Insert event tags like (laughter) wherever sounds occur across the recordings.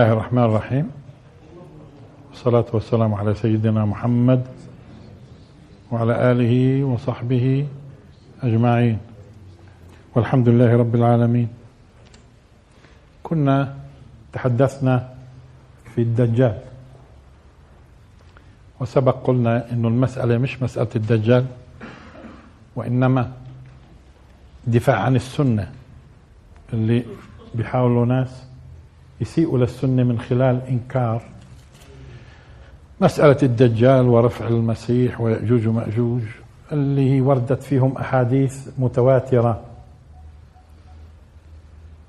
الله الرحمن الرحيم. والصلاة والسلام على سيدنا محمد وعلى آله وصحبه أجمعين. والحمد لله رب العالمين. كنا تحدثنا في الدجال. وسبق قلنا أن المسألة مش مسألة الدجال وإنما دفاع عن السنة اللي بيحاولوا ناس يسيئوا للسنة من خلال إنكار مسألة الدجال ورفع المسيح ويأجوج ومأجوج اللي وردت فيهم أحاديث متواترة.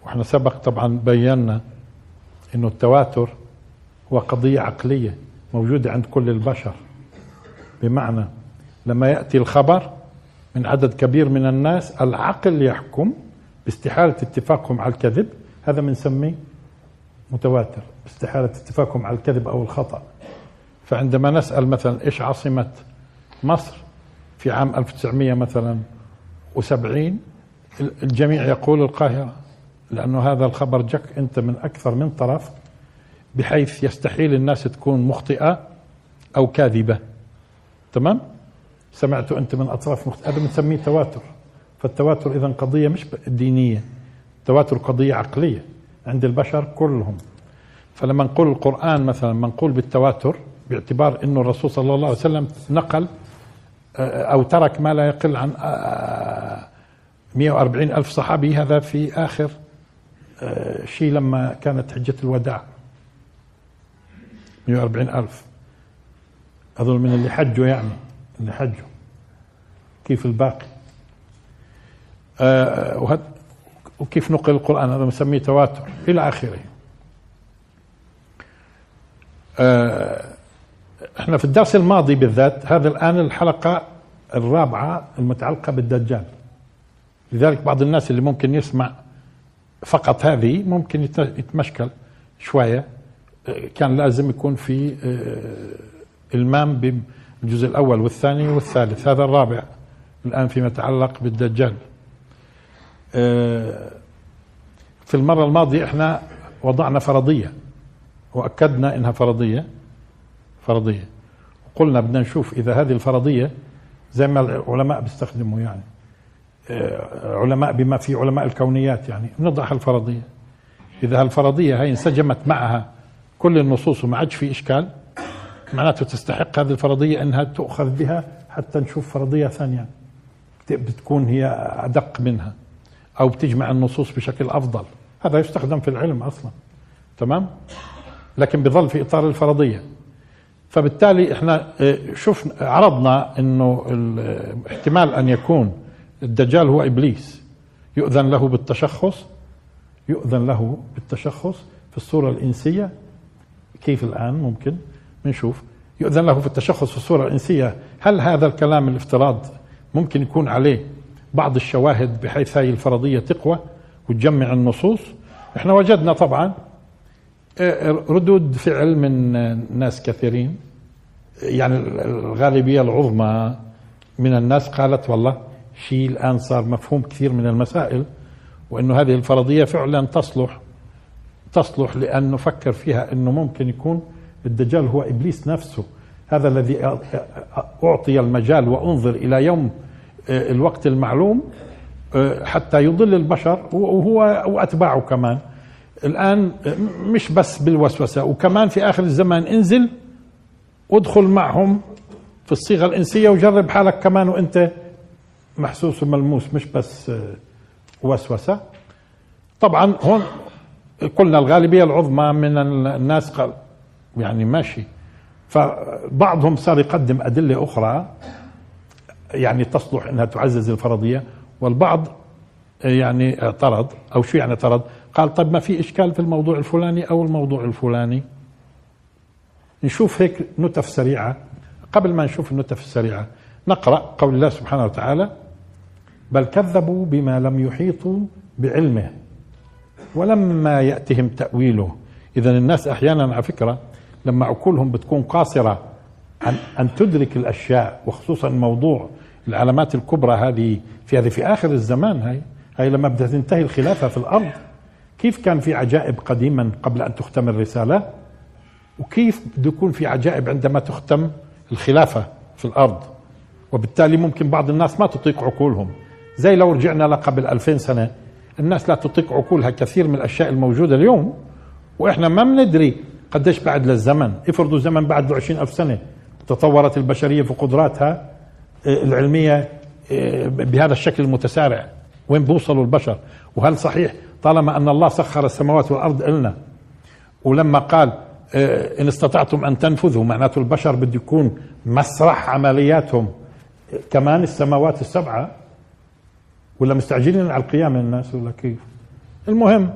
وإحنا سبق طبعا بينا إنه التواتر هو قضية عقلية موجودة عند كل البشر. بمعنى لما يأتي الخبر من عدد كبير من الناس العقل يحكم باستحالة اتفاقهم على الكذب. هذا بنسميه متواتر باستحالة اتفاقهم على الكذب أو الخطأ. فعندما نسأل مثلا إيش عاصمة مصر في عام 1900 مثلا و70 الجميع يقول القاهرة لأنه هذا الخبر جك أنت من أكثر من طرف بحيث يستحيل الناس تكون مخطئة أو كاذبة. تمام؟ سمعت أنت من أطراف مخطئة. هذا بنسميه تواتر. فالتواتر إذا قضية مش دينية التواتر قضية عقلية. عند البشر كلهم. فلما نقول القرآن مثلا منقول بالتواتر باعتبار أنه الرسول صلى الله عليه وسلم نقل أو ترك ما لا يقل عن 140 ألف صحابي هذا في آخر شيء لما كانت حجة الوداع. 140 ألف. هذول من اللي حجوا يعني اللي حجوا. كيف الباقي؟ آه وكيف نقل القرآن هذا مسميه تواتر إلى آخره. آه إحنا في الدرس الماضي بالذات هذا الآن الحلقة الرابعة المتعلقة بالدجال. لذلك بعض الناس اللي ممكن يسمع فقط هذه ممكن يتمشكل شوية. كان لازم يكون في إلمام بالجزء الأول والثاني والثالث. هذا الرابع الآن فيما يتعلق بالدجال. في المرة الماضية إحنا وضعنا فرضية وأكدنا إنها فرضية فرضية. وقلنا بدنا نشوف إذا هذه الفرضية زي ما العلماء بيستخدموا يعني علماء بما في علماء الكونيات يعني نضع الفرضية إذا هالفرضية هاي انسجمت معها كل النصوص وما عادش في إشكال معناته تستحق هذه الفرضية أنها تؤخذ بها حتى نشوف فرضية ثانية بتكون هي أدق منها. أو بتجمع النصوص بشكل أفضل. هذا يستخدم في العلم أصلا. تمام؟ لكن بظل في إطار الفرضية. فبالتالي إحنا شفنا عرضنا إنه احتمال أن يكون الدجال هو إبليس. يؤذن له بالتشخص يؤذن له بالتشخص في الصورة الإنسية. كيف الآن؟ ممكن. بنشوف. يؤذن له في التشخص في الصورة الإنسية. هل هذا الكلام الافتراض ممكن يكون عليه بعض الشواهد بحيث هذه الفرضية تقوى وتجمع النصوص. إحنا وجدنا طبعا ردود فعل من ناس كثيرين. يعني الغالبية العظمى من الناس قالت والله شيء الآن صار مفهوم كثير من المسائل وأنه هذه الفرضية فعلا تصلح تصلح لأن نفكر فيها أنه ممكن يكون الدجال هو إبليس نفسه. هذا الذي أعطي المجال وأنظر إلى يوم الوقت المعلوم حتى يضل البشر وهو وأتباعه كمان. الآن مش بس بالوسوسة وكمان في آخر الزمان انزل وادخل معهم في الصيغة الإنسية وجرب حالك كمان وأنت محسوس وملموس مش بس وسوسة. طبعا هون قلنا الغالبية العظمى من الناس قال يعني ماشي. فبعضهم صار يقدم أدلة أخرى. يعني تصلح أنها تعزز الفرضية والبعض يعني اعترض أو شو يعني اعترض قال طب ما في إشكال في الموضوع الفلاني أو الموضوع الفلاني. نشوف هيك نتف سريعة. قبل ما نشوف النتف السريعة نقرأ قول الله سبحانه وتعالى بل كذبوا بما لم يحيطوا بعلمه ولما يأتهم تأويله. إذا الناس أحيانا على فكرة لما عقولهم بتكون قاصرة عن أن تدرك الأشياء وخصوصا موضوع العلامات الكبرى هذه في هذه في آخر الزمان هاي هاي لما بدها تنتهي الخلافة في الأرض كيف كان في عجائب قديما قبل أن تختم الرسالة؟ وكيف بده يكون في عجائب عندما تختم الخلافة في الأرض؟ وبالتالي ممكن بعض الناس ما تطيق عقولهم. زي لو رجعنا لقبل 2000 سنة الناس لا تطيق عقولها كثير من الأشياء الموجودة اليوم وإحنا ما بندري قديش بعد للزمن. افرضوا زمن بعد له 20000 سنة تطورت البشرية في قدراتها العلمية آه، بهذا الشكل المتسارع وين بوصلوا البشر؟ وهل صحيح طالما أن الله سخر السماوات والأرض لنا ولما قال آه، إن استطعتم أن تنفذوا معناته البشر بده يكون مسرح عملياتهم. كمان السماوات السبعة ولا مستعجلين على القيامة الناس ولا كيف؟ المهم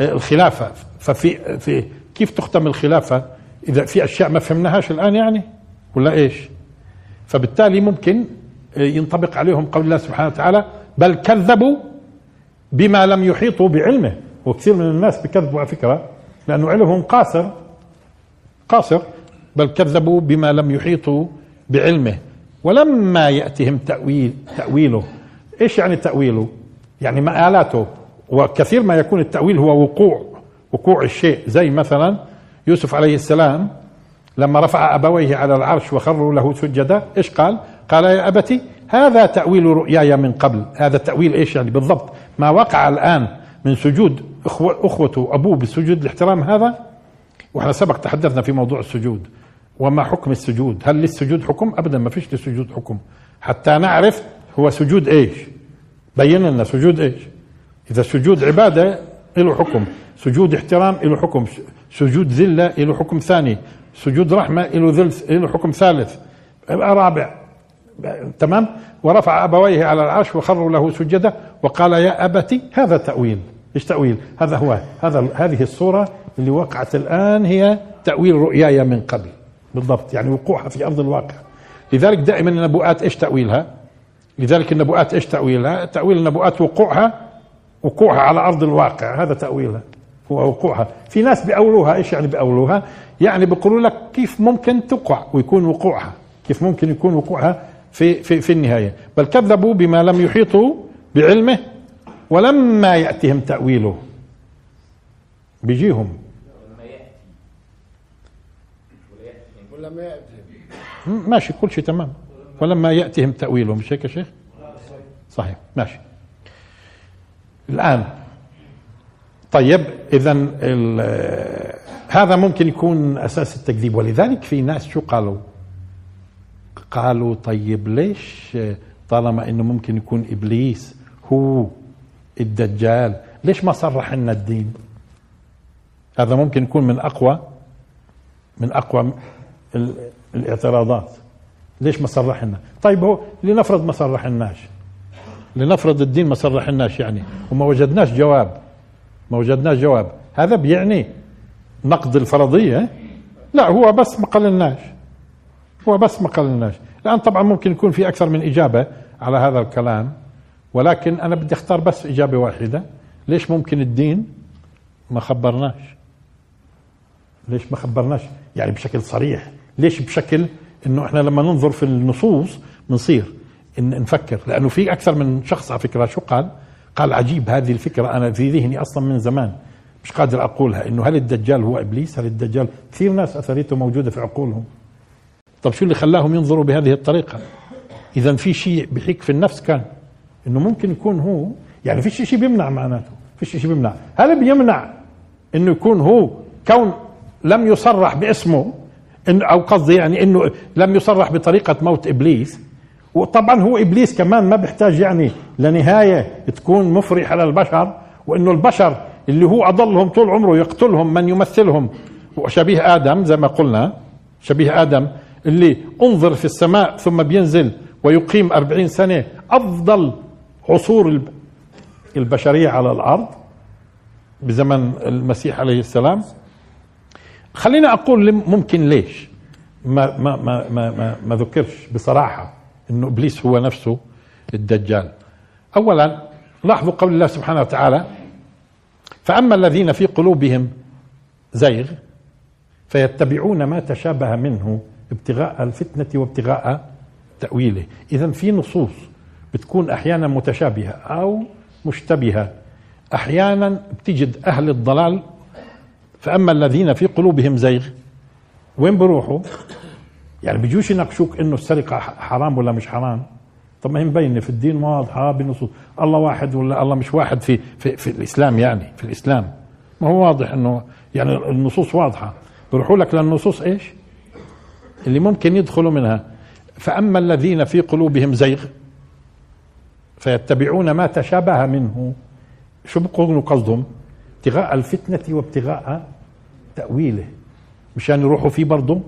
الخلافة. ففي في كيف تختم الخلافة؟ إذا في أشياء ما فهمناهاش الآن يعني؟ ولا إيش؟ فبالتالي ممكن ينطبق عليهم قول الله سبحانه وتعالى بل كذبوا بما لم يحيطوا بعلمه. وكثير من الناس بكذبوا على فكرة لأنه علمهم قاصر قاصر بل كذبوا بما لم يحيطوا بعلمه. ولما ياتهم تأويل تأويله إيش يعني تأويله؟ يعني مآلاته وكثير ما يكون التأويل هو وقوع وقوع الشيء. زي مثلا يوسف عليه السلام لما رفع أبويه على العرش وخروا له سجدا إيش قال؟ قال يا أبتي هذا تأويل رؤياي من قبل. هذا تأويل إيش يعني بالضبط؟ ما وقع الآن من سجود أخوة أخوته أبوه بسجود الاحترام هذا؟ وإحنا سبق تحدثنا في موضوع السجود. وما حكم السجود؟ هل للسجود حكم؟ أبدا ما فيش للسجود حكم. حتى نعرف هو سجود إيش. بين لنا سجود إيش. إذا السجود عبادة له حكم. سجود احترام له حكم. سجود ذلة له حكم ثاني. سجود رحمة له ذل له حكم ثالث. رابع. تمام؟ ورفع أبويه على العرش وخروا له سجدا وقال يا أبتي هذا تأويل. إيش تأويل؟ هذا هو. هذا هذه الصورة اللي وقعت الآن هي تأويل رؤياي من قبل. بالضبط. يعني وقوعها في أرض الواقع. لذلك دائما النبوءات إيش تأويلها؟ لذلك النبوءات إيش تأويلها؟ تأويل النبوءات وقوعها وقوعها على أرض الواقع. هذا تأويلها. وقوعها في ناس بيأولوها. إيش يعني بيأولوها؟ يعني بيقولوا لك كيف ممكن تقع ويكون وقوعها. كيف ممكن يكون وقوعها في في في النهاية. بل كذبوا بما لم يحيطوا بعلمه ولما ياتهم تأويله. بيجيهم. ماشي كل شيء تمام. ولما ياتهم تاويله مش هيك يا شيخ؟ صحيح. ماشي. الآن طيب اذا هذا ممكن يكون أساس التكذيب. ولذلك في ناس شو قالوا؟ قالوا طيب ليش طالما إنه ممكن يكون إبليس هو الدجال ليش ما صرح لنا الدين؟ هذا ممكن يكون من أقوى من أقوى الاعتراضات. ليش ما صرح لنا طيب هو لنفرض ما صرح لناش لنفرض الدين ما صرح لناش يعني وما وجدناش جواب. ما وجدناش جواب. هذا بيعني نقد الفرضية. لا هو بس ما قلناش هو بس ما قلناش الآن طبعا ممكن يكون في أكثر من إجابة على هذا الكلام ولكن أنا بدي أختار بس إجابة واحدة. ليش ممكن الدين ما خبرناش؟ ليش ما خبرناش؟ يعني بشكل صريح. ليش بشكل إنه إحنا لما ننظر في النصوص بنصير إن نفكر؟ لأنه في أكثر من شخص على فكرة شو قال؟ قال عجيب هذه الفكرة أنا في ذهني أصلا من زمان مش قادر أقولها إنه هل الدجال هو إبليس؟ هل الدجال؟ كثير ناس أثريته موجودة في عقولهم. طب شو اللي خلاهم ينظروا بهذه الطريقة؟ اذا في شيء بحيك في النفس كان إنه ممكن يكون هو يعني في شيء بيمنع معناته في شيء بيمنع. هل بيمنع إنه يكون هو كون لم يصرح باسمه إن أو قصدي يعني إنه لم يصرح بطريقة موت إبليس؟ وطبعا هو إبليس كمان ما بيحتاج يعني لنهاية تكون مفرحة للبشر وإنه البشر اللي هو أضلهم طول عمره يقتلهم من يمثلهم. وشبيه آدم زي ما قلنا شبيه آدم اللي انظر في السماء ثم بينزل ويقيم أربعين سنة أفضل عصور البشرية على الأرض بزمن المسيح عليه السلام. خلينا أقول ممكن ليش؟ ما ما ما ما ما, ما ذكرش بصراحة. إنه إبليس هو نفسه الدجال. أولا لاحظوا قول الله سبحانه وتعالى فأما الذين في قلوبهم زيغ فيتبعون ما تشابه منه ابتغاء الفتنة وابتغاء تأويله. إذا في نصوص بتكون أحيانا متشابهة أو مشتبهة. أحيانا بتجد أهل الضلال فأما الذين في قلوبهم زيغ وين بروحوا؟ يعني بيجوش يناقشوك إنه السرقة حرام ولا مش حرام؟ طب ما هي مبينة في الدين واضحة بنصوص. الله واحد ولا الله مش واحد في في, في الإسلام يعني في الإسلام. ما هو واضح إنه يعني النصوص واضحة. بيروحوا لك للنصوص إيش؟ اللي ممكن يدخلوا منها. فأما الذين في قلوبهم زيغ فيتبعون ما تشابه منه. شو بيكونوا قصدهم؟ ابتغاء الفتنة وابتغاء تأويله. مشان يروحوا فيه برضه؟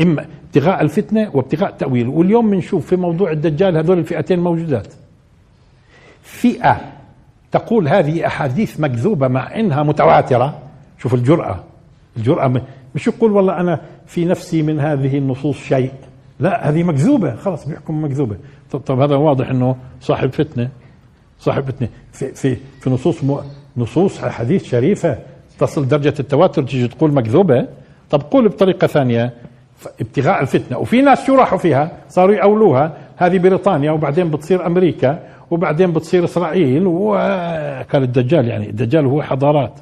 إما ابتغاء الفتنة وابتغاء تاويله واليوم بنشوف في موضوع الدجال هذول الفئتين موجودات. فئة تقول هذه أحاديث مكذوبة مع إنها متواترة. شوف الجرأة. الجرأة مش يقول والله أنا في نفسي من هذه النصوص شيء. لا هذه مكذوبة. خلاص بيحكم مكذوبة. طب, طب هذا واضح إنه صاحب فتنة. صاحب فتنة. في في في نصوص م... نصوص حديث شريفة تصل درجة التواتر تيجي تقول مكذوبة. طب قول بطريقة ثانية. ابتغاء الفتنة. وفي ناس شو راحوا فيها صاروا يأولوها. هذه بريطانيا وبعدين بتصير أمريكا وبعدين بتصير إسرائيل وكان الدجال يعني الدجال هو حضارات.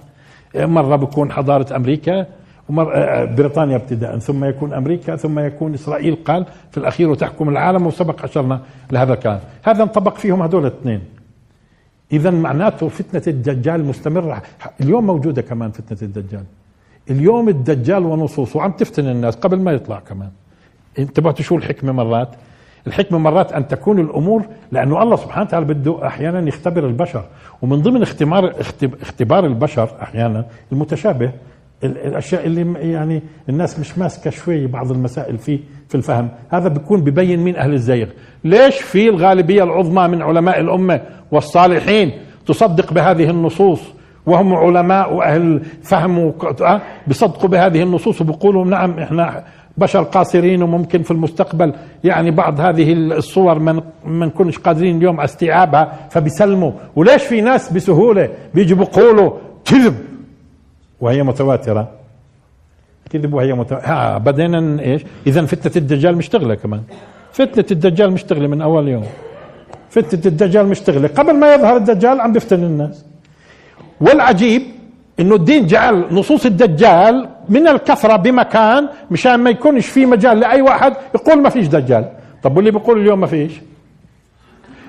مرة بكون حضارة أمريكا ومر آه، بريطانيا ابتداء ثم يكون أمريكا ثم يكون إسرائيل قال في الأخير وتحكم العالم وسبق اشرنا لهذا الكلام. هذا انطبق فيهم هذول الاثنين. اذا معناته فتنة الدجال مستمرة. اليوم موجودة كمان فتنة الدجال. اليوم الدجال ونصوصه عم تفتن الناس قبل ما يطلع كمان. انتبهتوا شو الحكمة مرات؟ الحكمة مرات أن تكون الأمور لأنه الله سبحانه وتعالى بده أحيانا يختبر البشر. ومن ضمن اختبار اختبار البشر أحيانا المتشابه الأشياء اللي يعني الناس مش ماسكة شوي بعض المسائل في في الفهم. هذا بيكون ببين مين أهل الزيغ. ليش في الغالبية العظمى من علماء الأمة والصالحين تصدق بهذه النصوص؟ وهم علماء وأهل فهم آه، بيصدقوا بهذه النصوص وبيقولوا نعم إحنا بشر قاصرين وممكن في المستقبل يعني بعض هذه الصور ما من نكونش قادرين اليوم استيعابها فبيسلموا. وليش في ناس بسهولة بيجوا بيقولوا كذب؟ وهي متواترة. كذب وهي متواتره ها بدينا إيش؟ اذا فتنة الدجال مشتغلة كمان. فتنة الدجال مشتغلة من أول يوم. فتنة الدجال مشتغلة. قبل ما يظهر الدجال عم بيفتن الناس. والعجيب إنه الدين جعل نصوص الدجال من الكثرة بمكان مشان ما يكونش في مجال لأي واحد يقول ما فيش دجال. طب واللي بيقول اليوم ما فيش؟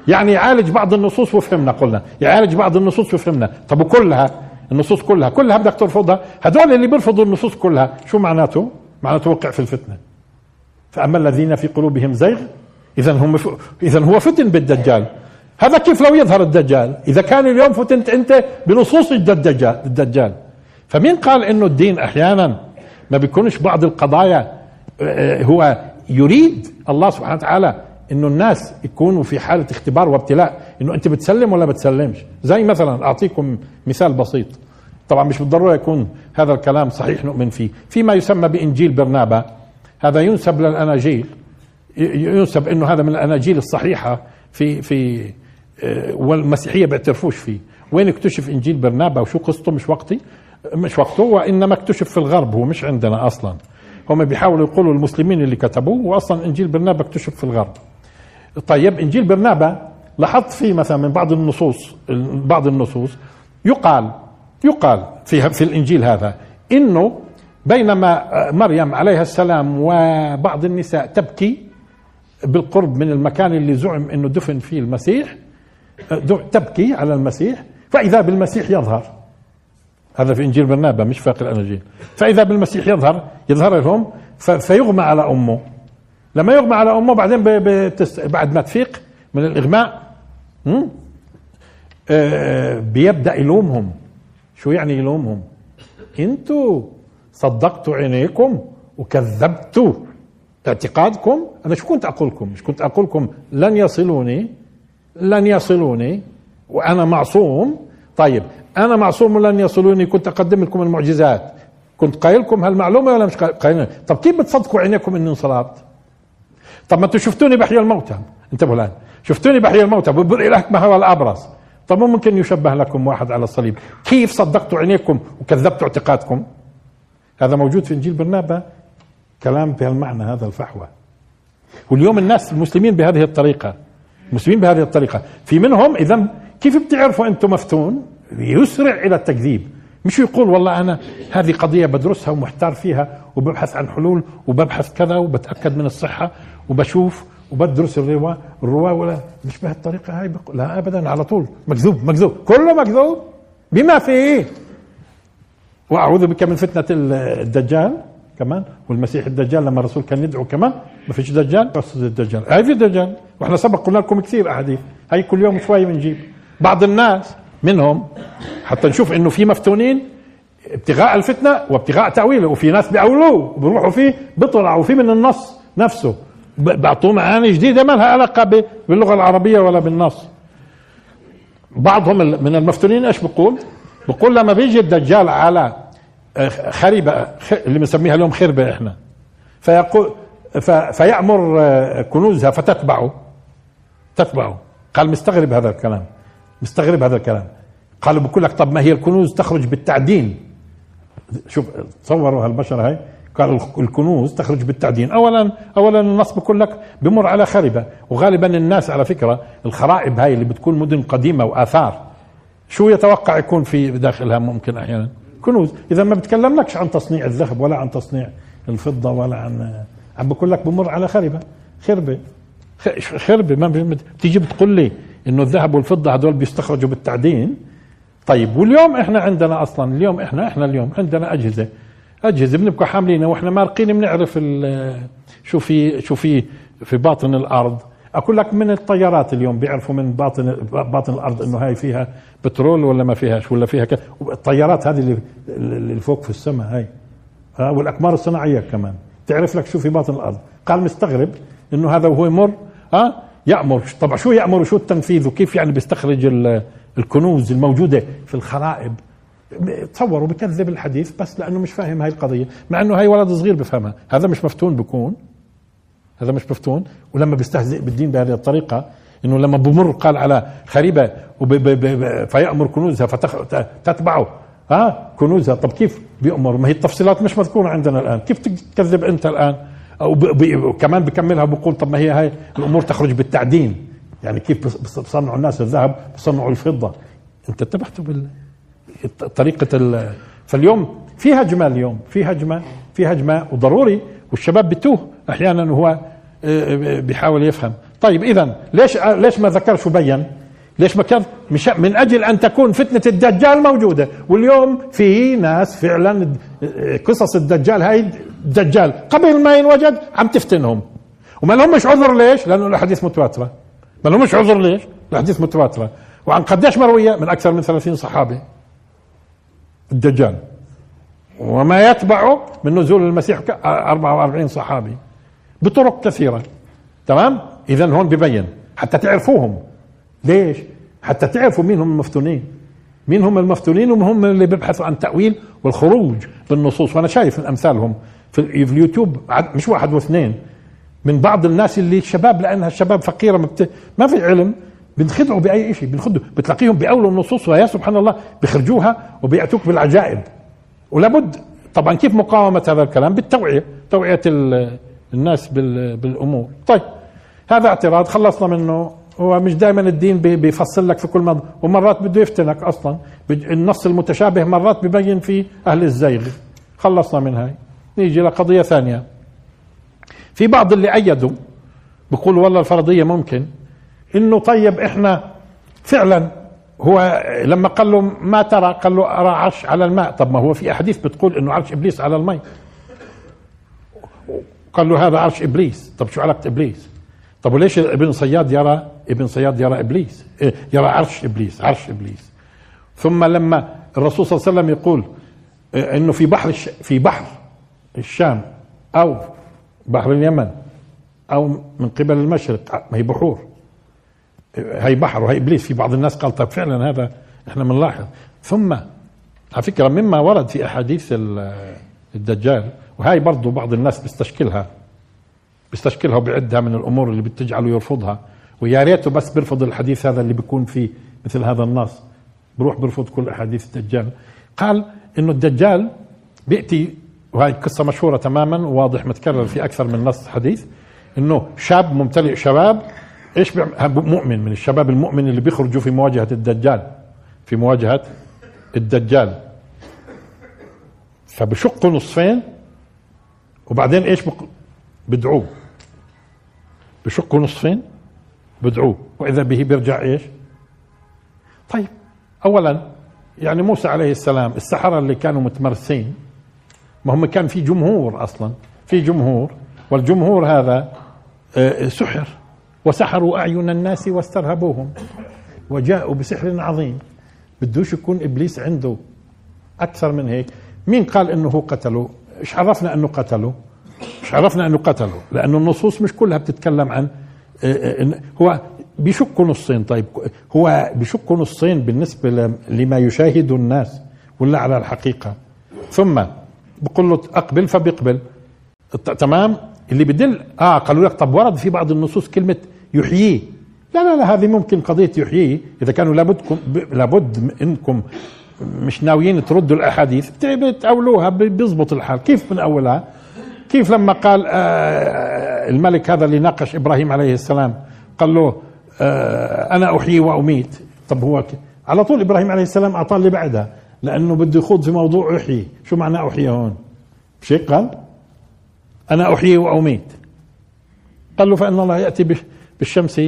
يعني يعالج بعض النصوص وفهمنا قلنا. يعالج بعض النصوص وفهمنا. طب وكلها؟ النصوص كلها. كلها بدك ترفضها؟ هدول اللي بيرفضوا النصوص كلها شو معناته؟ معناته وقع في الفتنة. فأما الذين في قلوبهم زيغ إذا هم إذا هو فتن بالدجال. هذا كيف لو يظهر الدجال؟ إذا كان اليوم فتنت أنت بنصوص الدجال الدجال. فمين قال إنه الدين أحيانا ما بيكونش بعض القضايا آه، هو يريد الله سبحانه وتعالى إنه الناس يكونوا في حالة اختبار وابتلاء إنه أنت بتسلم ولا بتسلمش؟ زي مثلا أعطيكم مثال بسيط. طبعا مش بالضرورة يكون هذا الكلام صحيح نؤمن فيه. في ما يسمى بإنجيل برنابا هذا ينسب للأناجيل ينسب إنه هذا من الأناجيل الصحيحة في في والمسيحية بيعترفوش فيه. وين اكتشف إنجيل برنابا؟ وشو قصته؟ مش وقتي. مش وقته وإنما اكتشف في الغرب. هو مش عندنا أصلا. هم بيحاولوا يقولوا المسلمين اللي كتبوه واصلا إنجيل برنابا اكتشف في الغرب. طيب إنجيل برنابا لاحظت فيه مثلا من بعض النصوص بعض النصوص يقال يقال في في الإنجيل هذا إنه بينما مريم عليها السلام وبعض النساء تبكي بالقرب من المكان اللي زعم إنه دفن فيه المسيح تبكي على المسيح فإذا بالمسيح يظهر. هذا في إنجيل برنابا مش فاق الاناجيل فإذا بالمسيح يظهر يظهر لهم فيغمى على أمه. لما يغمى على أمه بعدين بعد ما تفيق من الإغماء آه، بيبدأ يلومهم. شو يعني يلومهم؟ أنتوا صدقتوا عينيكم وكذبتوا اعتقادكم. أنا شو كنت أقول لكم مش كنت أقول لكم لن يصلوني لن يصلوني وأنا معصوم. طيب أنا معصوم لن يصلوني كنت أقدم لكم المعجزات. كنت قايل لكم هالمعلومة ولا مش قايل طب كيف بتصدقوا عينيكم إني انصلبت؟ طب ما أنتم شفتوني بحيي الموتى. انتبهوا الآن. شفتوني بحيي الموتى. ببرئ لك ما هو الأبرص. طب ممكن يشبه لكم واحد على الصليب. كيف صدقتوا عينيكم وكذبتوا اعتقادكم؟ هذا موجود في إنجيل برنابا. كلام بهالمعنى هذا الفحوى. واليوم الناس المسلمين بهذه الطريقة. المسلمين بهذه الطريقة. في منهم اذا كيف بتعرفوا أنتم مفتون؟ يسرع إلى التكذيب. مش يقول والله أنا هذه قضية بدرسها ومحتار فيها وببحث عن حلول وببحث كذا وبتأكد من الصحة وبشوف وبدرس الرواة الرواة ولا مش بهالطريقة هاي؟ لا أبدا على طول. مكذوب مكذوب. كله مكذوب؟ بما فيه. وأعوذ بك من فتنة الدجال كمان والمسيح الدجال لما الرسول كان يدعو كمان ما فيش دجال؟ بس الدجال. هاي في دجال؟ وإحنا سبق قلنا لكم كثير أحاديث. هاي كل يوم شوي بنجيب. بعض الناس منهم حتى نشوف إنه في مفتونين ابتغاء الفتنة وابتغاء تاويله وفي ناس بيأولوه وبيروحوا فيه بيطلعوا فيه من النص نفسه. بعطوه معاني جديدة ما لها علاقة باللغة العربية ولا بالنص. بعضهم من المفتونين إيش بقول؟ بقول لما بيجي الدجال على آه، خريبة اللي بنسميها اليوم خربة إحنا. فيقول فيأمر آه، كنوزها فتتبعه. تتبعه. قال مستغرب هذا الكلام. مستغرب هذا الكلام. قالوا بقول لك طب ما هي الكنوز تخرج بالتعدين. شوف تصوروا هالبشر هاي. قال الكنوز تخرج بالتعدين. اولا اولا النص بقول لك بمر على خربه وغالبا الناس على فكرة الخرائب هاي اللي بتكون مدن قديمة وآثار. شو يتوقع يكون في داخلها ممكن أحيانا؟ كنوز. إذا ما بتكلملكش عن تصنيع الذهب ولا عن تصنيع الفضة ولا عن عم بقول لك بمر على خربه خربة. خربه ما بتيجي بتقول لي إنه الذهب والفضة هذول بيستخرجوا بالتعدين؟ طيب واليوم إحنا عندنا أصلا اليوم إحنا إحنا اليوم عندنا أجهزة. أجهزة بنبقى حاملينها وإحنا مارقين بنعرف شو في شو في في باطن الأرض. أقول لك من الطيارات اليوم بيعرفوا من باطن باطن الأرض إنه هاي فيها بترول ولا ما فيهاش ولا فيها كذا الطيارات هذه اللي اللي فوق في السماء هاي. ها والأقمار الصناعية كمان. تعرف لك شو في باطن الأرض؟ قال مستغرب إنه هذا وهو يمر ها؟ يأمر. طبعا شو يأمر وشو التنفيذ وكيف يعني بيستخرج الكنوز الموجودة في الخرائب؟ تصوروا بكذب الحديث بس لأنه مش فاهم هاي القضية مع إنه هاي ولد صغير بفهمها. هذا مش مفتون بكون. هذا مش مفتون. ولما بيستهزئ بالدين بهذه الطريقة إنه لما بمر قال على خريبة فيأمر كنوزها فتتبعه ها؟ كنوزها. طب كيف بيأمر؟ ما هي التفصيلات مش مذكورة عندنا الآن. كيف تكذب أنت الآن؟ أو كمان بكملها بقول طب ما هي هاي الأمور تخرج بالتعدين. يعني كيف بصنعوا الناس الذهب بصنعوا الفضة. أنت انتبهتوا طريقة فاليوم في هجمه اليوم في هجمه في هجمه وضروري والشباب بتوه. أحيانا وهو آه، آه، بيحاول يفهم. طيب اذا ليش ليش ما ذكرش وبين ليش كان؟ مش من أجل أن تكون فتنة الدجال موجودة. واليوم في ناس فعلا قصص الدجال هاي الدجال قبل ما ينوجد عم تفتنهم. وما لهمش عذر ليش؟ لأنه الاحاديث متواترة. ما لهمش عذر ليش؟ الاحاديث متواترة. وعن قديش مروية؟ من أكثر من 30 صحابي. الدجال. وما يتبعه من نزول المسيح 44 صحابي. بطرق كثيرة. تمام؟ إذا هون ببين. حتى تعرفوهم. ليش؟ حتى تعرفوا مين هم المفتونين. مين هم المفتونين وهم هم اللي بيبحثوا عن تأويل والخروج بالنصوص وأنا شايف أمثالهم في اليوتيوب مش واحد واثنين من بعض الناس اللي الشباب لأنها الشباب فقيرة ما. ما في علم بنخدعوا بأي شيء بنخدوا بتلاقيهم باولوا النصوص ويا سبحان الله بيخرجوها وبيأتوك بالعجائب. ولابد طبعا كيف مقاومة هذا الكلام؟ بالتوعية توعية الناس بالأمور. طيب هذا اعتراض خلصنا منه. هو مش دائما الدين بيفصل لك في كل مرة ومرات بده يفتنك أصلا. النص المتشابه مرات ببين فيه أهل الزيغ. خلصنا من هاي. نيجي لقضية ثانية. في بعض اللي أيدوا بيقولوا والله الفرضية ممكن إنه طيب إحنا فعلا هو لما قال له ما ترى؟ قال له أرى عرش على الماء. طب ما هو في أحاديث بتقول إنه عرش إبليس على الماء. قال له هذا عرش إبليس. طب شو علاقة إبليس؟ طب وليش ابن صياد يرى ابن صياد يرى إبليس؟ إيه، يرى عرش إبليس عرش إبليس. ثم لما الرسول صلى الله عليه وسلم يقول إيه، إنه في بحر في بحر الشام أو بحر اليمن أو من قبل المشرق ما هي بحور. هي بحر وهي إبليس. في بعض الناس قال طيب فعلا هذا إحنا بنلاحظ. ثم على فكرة مما ورد في أحاديث الدجال وهي برضه بعض الناس بيستشكلها. بيستشكلها وبيعدها من الأمور اللي بتجعله يرفضها. ويا ريته بس بيرفض الحديث هذا اللي بيكون فيه مثل هذا النص. بروح بيرفض كل أحاديث الدجال. قال إنه الدجال بيأتي وهي قصة مشهورة تماما وواضح متكرر في أكثر من نص حديث إنه شاب ممتلئ شباب إيش مؤمن من الشباب المؤمن اللي بيخرجوا في مواجهة الدجال. في مواجهة الدجال. فبشقوا نصفين وبعدين إيش بدعوه بشقوا نصفين بدعوه وإذا به بيرجع إيش؟ طيب اولا يعني موسى عليه السلام السحرة اللي كانوا متمرسين ما هم كان في جمهور أصلا في جمهور والجمهور هذا آه، سحر. وسحروا أعين الناس واسترهبوهم. وجاءوا بسحر عظيم. بدوش يكون إبليس عنده أكثر من هيك. مين قال إنه هو قتله إيش عرفنا إنه قتله إيش عرفنا أنه قتله لأنه النصوص مش كلها بتتكلم عن آه، آه، هو بيشكوا نصين طيب هو بيشكوا نصين بالنسبة لما يشاهد الناس ولا على الحقيقة؟ ثم بقول له أقبل فبيقبل. تمام؟ اللي بدل آه قالوا لك طب ورد في بعض النصوص كلمة يحييه لا لا لا هذه ممكن قضية يحييه إذا كانوا لابدكم لابد انكم مش ناويين تردوا الأحاديث بتأولوها بيزبط الحال. كيف من أولها؟ كيف لما قال آه الملك هذا اللي ناقش إبراهيم عليه السلام قال له آه أنا أحيي وأميت. طب هو على طول إبراهيم عليه السلام أعطاه اللي بعدها لأنه بده يخوض في موضوع أحيي. شو معنى أحيي هون؟ هيك قال أنا أحيي وأميت. قال له فإن الله يأتي بالشمس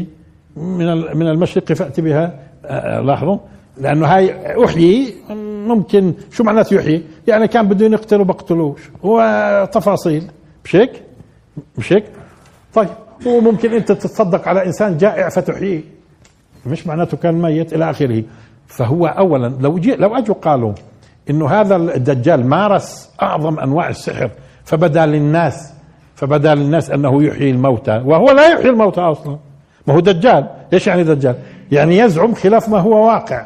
من من المشرق فأتي بها. آه، لاحظوا؟ لأنه هاي أحيي ممكن شو معناته يحيي؟ يعني كان بده يقتله بقتلوش. وتفاصيل مش هيك؟ مش هيك؟ طيب وممكن أنت تتصدق على إنسان جائع فتحييه. مش معناته كان ميت إلى آخره. فهو اولا لو جي لو أجوا قالوا إنه هذا الدجال مارس أعظم أنواع السحر فبدا للناس فبدا للناس أنه يحيي الموتى. وهو لا يحيي الموتى أصلا. ما هو دجال. إيش يعني دجال؟ يعني يزعم خلاف ما هو واقع.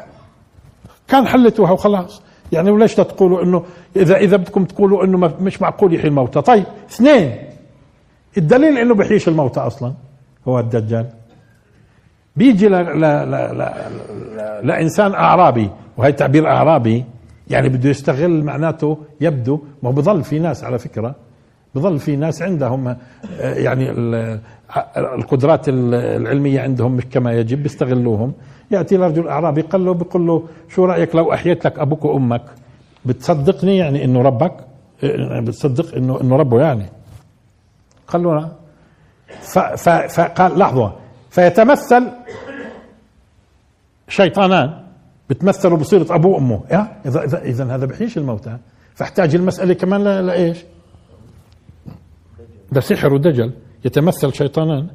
كان حلتوها وخلاص. يعني وليش تقولوا إنه اذا إذا بدكم تقولوا إنه مش معقول يحيي الموتى؟ طيب اثنين الدليل إنه بيحييش الموتى أصلا هو الدجال. بيجي ل ل ل ل لإنسان أعرابي وهي تعبير أعرابي يعني بده يستغل معناته يبدو ما بضل في ناس على فكرة بضل في ناس عندهم آه، يعني القدرات العلمية عندهم مش كما يجب بيستغلوهم. يأتي رجل اعرابي قال له بيقول له شو رأيك لو أحييت لك أبوك وأمك؟ بتصدقني يعني إنه ربك آه، بتصدق انه إنه ربه يعني. قال له فقال لحظة فيتمثل شيطانان بتمثلوا بصيرة أبوه وأمه. إذا إذا إذا هذا بحيش الموتى. فاحتاج المسألة كمان لإيش؟ ده سحر ودجل. يتمثل شيطانان.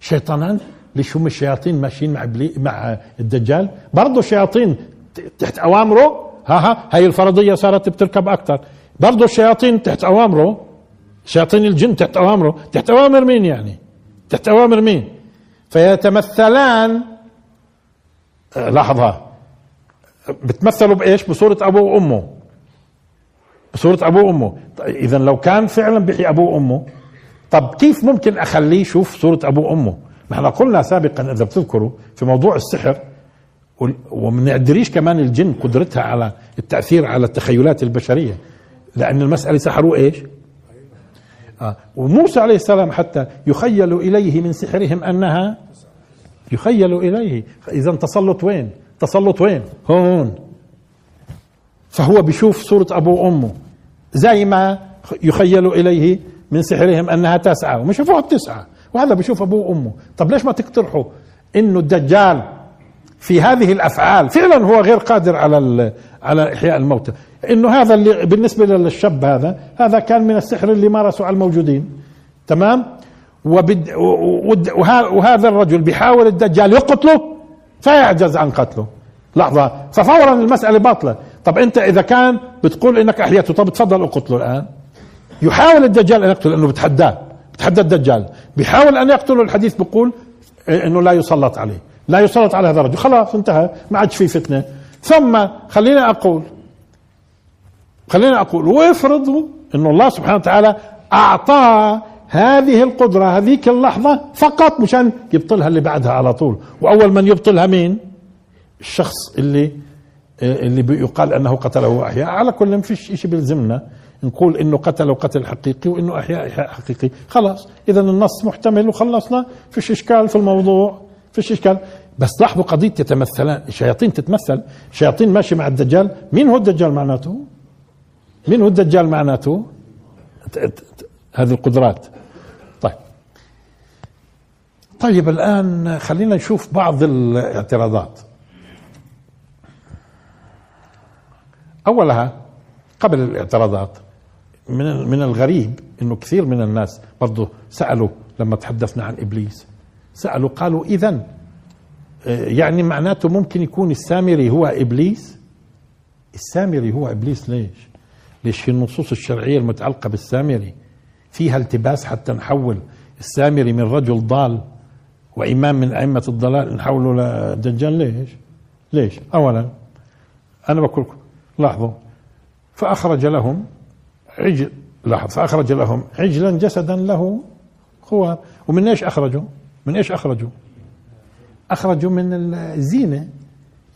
شيطانان ليش هم الشياطين ماشيين مع مع الدجال؟ برضه الشياطين تحت أوامره ها ها هاي الفرضية صارت بتركب أكثر. برضه الشياطين تحت أوامره شياطين الجن تحت أوامره. تحت أوامر مين يعني؟ تحت أوامر مين؟ فيتمثلان آه، لحظة. بتمثلوا بإيش؟ بصورة أبوه وأمه. بصورة أبوه وأمه. اذا لو كان فعلا بيحيي أبوه وأمه طب كيف ممكن أخليه يشوف صورة أبوه وأمه نحن قلنا سابقا إذا بتذكروا في موضوع السحر وما نقدريش كمان الجن قدرتها على التأثير على التخيلات البشرية لأن المسألة سحروا إيش؟ آه. وموسى عليه السلام حتى يخيل إليه من سحرهم أنها يخيل إليه اذا تسلط وين؟ تسلط وين؟ هون فهو بيشوف صورة أبوه وأمه زي ما يخيل إليه من سحرهم أنها تسعى وما شافوها بتسعى وهذا بيشوف أبوه وأمه. طب ليش ما تقترحوا إنه الدجال في هذه الأفعال فعلا هو غير قادر على على إحياء الموتى إنه هذا اللي بالنسبة للشاب هذا هذا كان من السحر اللي مارسه على الموجودين. تمام؟ وبد وهذا الرجل بيحاول الدجال يقتله فيعجز عن قتله. لحظة ففورا المسألة باطلة. طب أنت إذا كان بتقول إنك أحيته طب تفضل اقتله الآن. يحاول الدجال أن يقتله لأنه بتحداه بتحدى الدجال. بيحاول أن يقتله الحديث بيقول إنه لا يسلط عليه لا يسلط على هذا الرجل. خلاص انتهى ما عادش في فتنة. ثم خلينا أقول خلينا أقول وافرضوا أنه الله سبحانه وتعالى أعطاه هذه القدرة هذيك اللحظة فقط مشان يبطلها اللي بعدها على طول. وأول من يبطلها مين؟ الشخص اللي اللي يقال أنه قتله أحياء على كل ما فيش شيء بيلزمنا. نقول إنه قتله قتل حقيقي وإنه أحياء أحياء حقيقي. خلاص اذا النص محتمل وخلصنا. فيش إشكال في الموضوع فيش إشكال. بس لاحظوا قضية تتمثلان الشياطين تتمثل. شياطين ماشي مع الدجال. مين هو الدجال معناته؟ مين هو الدجال معناته؟ هذه القدرات. طيب. طيب الآن خلينا نشوف بعض الاعتراضات. أولها قبل الاعتراضات من من الغريب إنه كثير من الناس برضه سألوا لما تحدثنا عن إبليس سألوا قالوا اذا آه، يعني معناته ممكن يكون السامري هو إبليس السامري هو إبليس ليش؟ ليش في النصوص الشرعية المتعلقة بالسامري فيها التباس حتى نحول السامري من رجل ضال وإمام من أئمة الضلال نحوله لدجال ليش؟ ليش؟ اولا أنا بقول لكم لاحظوا فأخرج لهم عجل. لاحظ فاخرج لهم عجلا جسدا له خوار. ومن إيش أخرجوا؟ من إيش أخرجوا؟ أخرجوا من الزينة.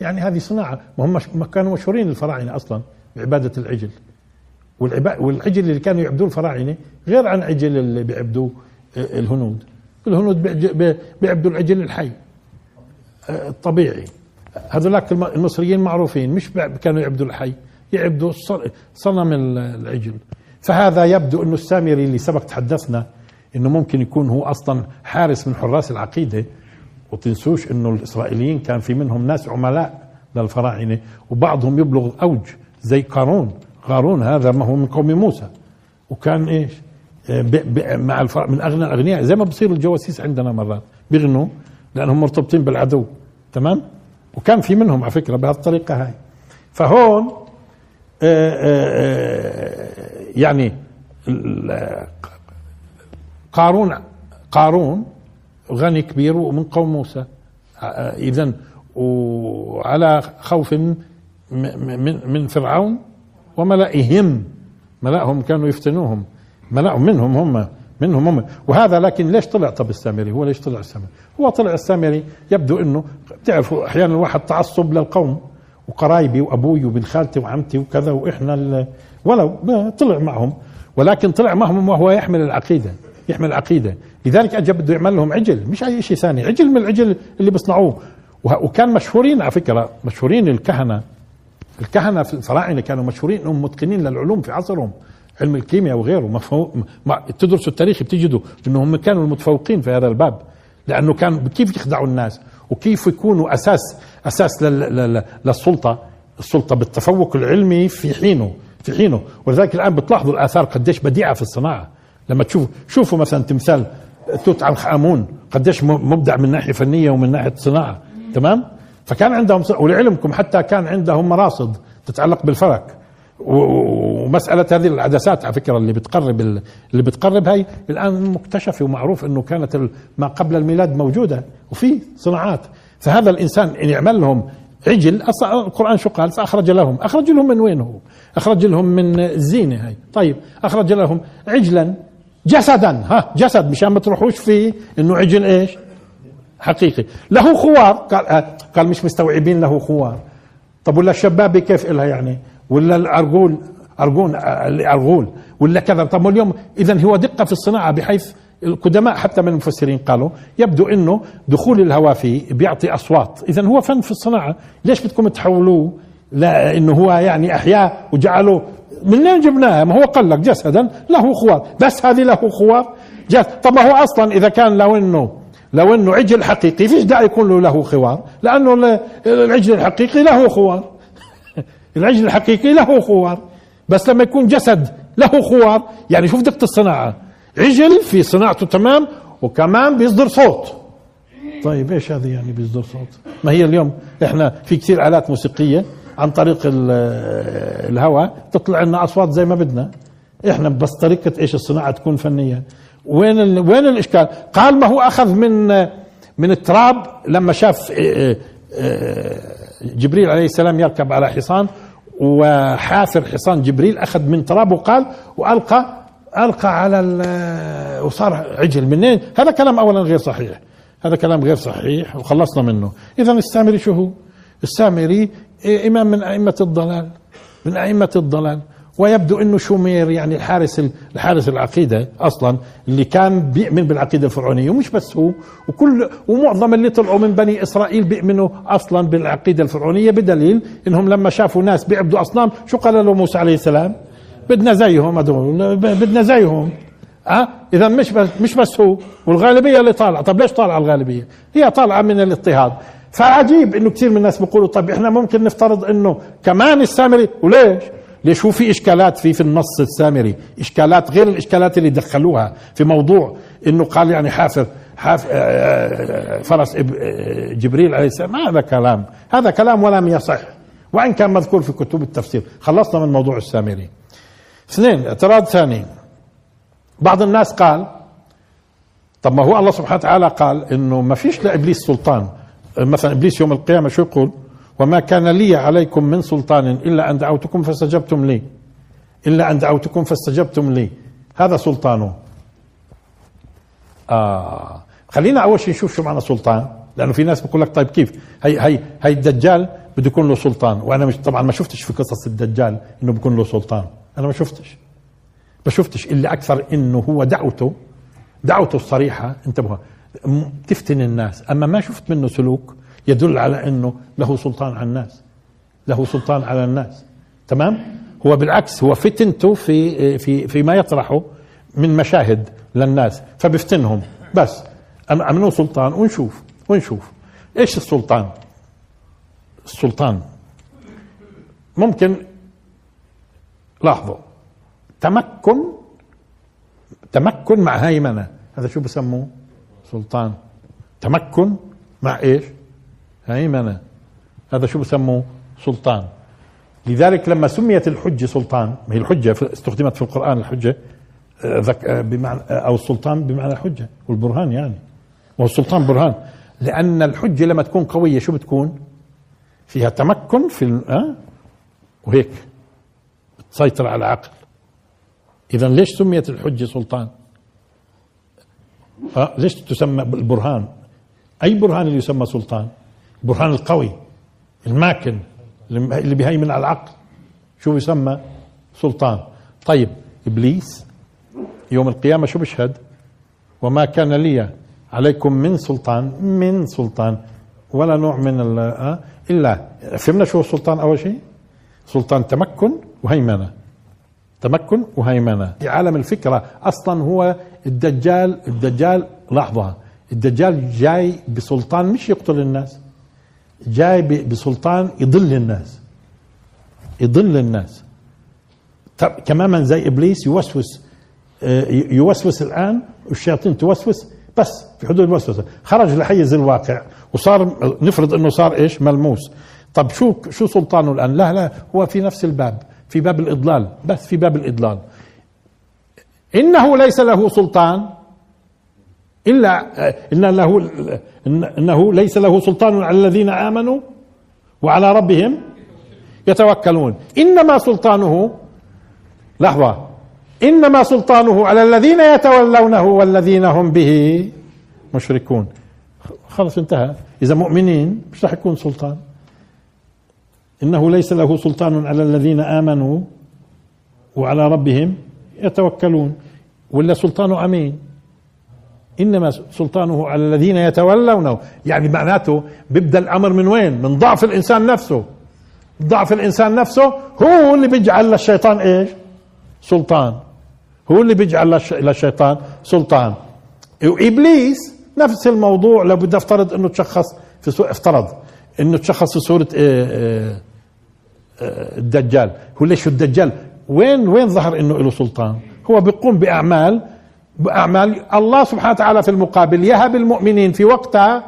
يعني هذه صناعة. وهم كانوا مشهورين الفراعنة أصلا بعبادة العجل. والعجل اللي كانوا يعبدوه الفراعنة غير عن عجل اللي بيعبدوه آه، الهنود. الهنود بيعبدوا العجل الحي آه، الطبيعي. هذولاك المصريين معروفين مش كانوا يعبدوا الحي. يعبدوا صنم العجل. فهذا يبدو إنه السامري اللي سبق تحدثنا إنه ممكن يكون هو أصلا حارس من حراس العقيدة. وتنسوش إنه الإسرائيليين كان في منهم ناس عملاء للفراعنة وبعضهم يبلغ أوج زي قارون. قارون هذا ما هو من قوم موسى. وكان إيش؟ مع الفرق من أغنى الأغنياء زي ما بصير الجواسيس عندنا مرات. بيغنوا لأنهم مرتبطين بالعدو. تمام؟ وكان في منهم على فكرة بهالطريقة هاي. فهون آه، آه، آه، يعني قارون قارون غني كبير ومن قوم موسى. اذا وعلى خوف من من فرعون وملئهم ملأهم كانوا يفتنوهم ملأهم منهم هم منهم هم. وهذا لكن ليش طلع؟ طب السامري هو ليش طلع السامري؟ هو طلع السامري يبدو إنه بتعرفوا أحيانا الواحد تعصب للقوم. وقرايبي وأبوي وبن خالتي وعمتي وكذا وإحنا ولو طلع معهم. ولكن طلع معهم وهو يحمل العقيدة يحمل العقيدة. لذلك اجى بده يعمل لهم عجل مش أي شيء ثاني عجل من العجل اللي بيصنعوه. وكان مشهورين على فكرة مشهورين الكهنة. الكهنة في الفراعنة كانوا مشهورين انهم متقنين للعلوم في عصرهم. علم الكيمياء وغيره مفهوم تدرسوا التاريخ بتجدوا انهم كانوا المتفوقين في هذا الباب. لأنه كان كيف يخدعوا الناس وكيف يكونوا أساس أساس للسلطة السلطة بالتفوق العلمي في حينه في حينه. ولذلك الآن بتلاحظوا الآثار قديش بديعة في الصناعة. لما تشوفوا شوفوا مثلا تمثال توت عنخ آمون قديش مبدع من ناحية فنية ومن ناحية صناعة. تمام؟ فكان عندهم ولعلمكم حتى كان عندهم مراصد تتعلق بالفلك ومسألة هذه العدسات على فكرة اللي بتقرب اللي بتقرب هاي الآن مكتشفة ومعروف أنه كانت ما قبل الميلاد موجودة. وفي صناعات. فهذا الإنسان إن يعمل لهم عجل القرآن شو قال؟ فأخرج لهم. أخرج لهم من وين هو أخرج لهم من الزينة هاي. طيب أخرج لهم عجلا جسدا. ها جسد مشان ما تروحوش فيه. إنه عجل إيش؟ حقيقي. له خوار. قال, آه قال مش مستوعبين له خوار. طب ولا الشبابه كيف إلها يعني؟ ولا الأرجول أرجون الارغول ولا كذا؟ طب اليوم اذا هو دقة في الصناعة بحيث القدماء حتى من المفسرين قالوا يبدو إنه دخول الهواء فيه بيعطي أصوات. اذا هو فن في الصناعة. ليش بدكم تحولوه؟ لأنه هو يعني أحياء وجعلوا منين جبناه ما هو قال لك جسدا له خوار. بس هذه له خوار. جس طب ما هو أصلا إذا كان لو انه لو إنه عجل حقيقي فيش داعي يكون له له خوار؟ لأنه العجل الحقيقي له خوار. (laughs) العجل الحقيقي له خوار. بس لما يكون جسد له خوار يعني شوف دقة الصناعة. عجل في صناعته تمام وكمان بيصدر صوت. طيب إيش هذه يعني بيصدر صوت؟ ما هي اليوم إحنا في كثير آلات موسيقية عن طريق الهواء تطلع لنا أصوات زي ما بدنا. إحنا بس طريقة إيش الصناعة تكون فنية. وين وين الإشكال؟ قال ما هو أخذ من من التراب لما شاف آه، آه، جبريل عليه السلام يركب على حصان وحافر حصان جبريل أخذ من تراب وقال وألقى ألقى على وصار عجل منين؟ هذا كلام اولا غير صحيح. هذا كلام غير صحيح وخلصنا منه. اذا السامري شو هو؟ السامري إمام من أئمة الضلال من أئمة الضلال. ويبدو إنه شومير يعني الحارس الحارس العقيدة أصلا اللي كان بيؤمن بالعقيدة الفرعونية ومش بس هو وكل ومعظم اللي طلعوا من بني إسرائيل بيؤمنوا أصلا بالعقيدة الفرعونية بدليل إنهم لما شافوا ناس بيعبدوا أصنام شو قال له موسى عليه السلام؟ بدنا زيهم هذول. بدنا زيهم. أه؟ إذا مش بس مش بس هو والغالبية اللي طالعة. طب ليش طالعة الغالبية؟ هي طالعة من الاضطهاد. فعجيب إنه كثير من الناس بيقولوا طيب إحنا ممكن نفترض إنه كمان السامري وليش؟ ليش هو في إشكالات في في النص السامري؟ إشكالات غير الإشكالات اللي دخلوها في موضوع إنه قال يعني حافر حاف آه، آه، فرس آه، جبريل عليه السلام. ما هذا كلام. هذا كلام ولم يصح. وإن كان مذكور في كتب التفسير. خلصنا من موضوع السامري. اثنين اعتراض ثاني. بعض الناس قال طب ما هو الله سبحانه وتعالى قال إنه ما فيش لابليس سلطان. مثلا إبليس يوم القيامة شو يقول؟ وما كان لي عليكم من سلطان إلا أن دعوتكم فاستجبتم لي. إلا أن دعوتكم فاستجبتم لي. هذا سلطانه. آه. خلينا أول شيء نشوف شو معنى سلطان. لأنه في ناس بقول لك طيب كيف؟ هي هي هي الدجال بده يكون له سلطان. وأنا مش طبعا ما شفتش في قصص الدجال إنه بيكون له سلطان. أنا ما شفتش. ما شفتش إلا أكثر إنه هو دعوته دعوته الصريحة. انتبهوا. تفتن الناس. أما ما شفت منه سلوك يدل على إنه له سلطان على الناس. له سلطان على الناس. تمام؟ هو بالعكس هو فتنته في في فيما يطرحه من مشاهد للناس. فبفتنهم. بس. امنوا سلطان؟ ونشوف. ونشوف. إيش السلطان؟ السلطان. ممكن لاحظوا. تمكن تمكن مع هيمنة. هذا شو بسموه؟ سلطان. تمكن مع إيش؟ هيمنة. هذا شو بسموه؟ سلطان. لذلك لما سميت الحجة سلطان هي الحجة استخدمت في القرآن الحجة آه، آه، بمعنى آه، أو السلطان بمعنى الحجة والبرهان يعني. وهو السلطان برهان. لأن الحجة لما تكون قوية شو بتكون؟ فيها تمكن في؟ وهيك. تسيطر على العقل. إذا ليش سميت الحجة سلطان؟ أه؟ ليش تسمى البرهان؟ أي برهان اللي يسمى سلطان؟ البرهان القوي الماكن اللي بيهيمن على العقل. شو يسمى سلطان. طيب إبليس يوم القيامة شو بيشهد؟ وما كان لي عليكم من سلطان من سلطان ولا نوع من آه، إلا فهمنا شو السلطان أول شيء؟ سلطان تمكن وهيمنة. تمكن وهيمنة. في عالم الفكرة أصلا هو الدجال الدجال لاحظها الدجال جاي بسلطان مش يقتل الناس جاي بسلطان يضل الناس يضل الناس. تماما زي إبليس يوسوس آه، يوسوس الآن والشياطين توسوس بس في حدود الوسوسة. خرج لحيز الواقع وصار نفرض إنه صار إيش؟ ملموس. طب شو شو سلطانه الآن؟ لا لا هو في نفس الباب. في باب الإضلال. بس في باب الإضلال. إنه ليس له سلطان إلا إن له إنه ليس له سلطان على الذين آمنوا وعلى ربهم يتوكلون. إنما سلطانه لحظة. إنما سلطانه على الذين يتولونه والذين هم به مشركون. خلص انتهى. إذا مؤمنين مش رح يكون سلطان. إنه ليس له سلطان على الذين آمنوا وعلى ربهم يتوكلون. ولا سلطانه أمين. إنما سلطانه على الذين يتولونه. يعني معناته بيبدأ الأمر من وين؟ من ضعف الإنسان نفسه. ضعف الإنسان نفسه هو اللي بيجعل للشيطان إيش؟ سلطان. هو اللي بيجعل للشيطان سلطان. وإبليس نفس الموضوع. لو بدي أفترض إنه تشخص في. افترض إنه تشخص في إيه إيه إيه الدجال. هو ليش الدجال؟ وين وين ظهر إنه له سلطان؟ هو بيقوم بأعمال بأعمال الله سبحانه وتعالى في المقابل. يهب المؤمنين في وقتها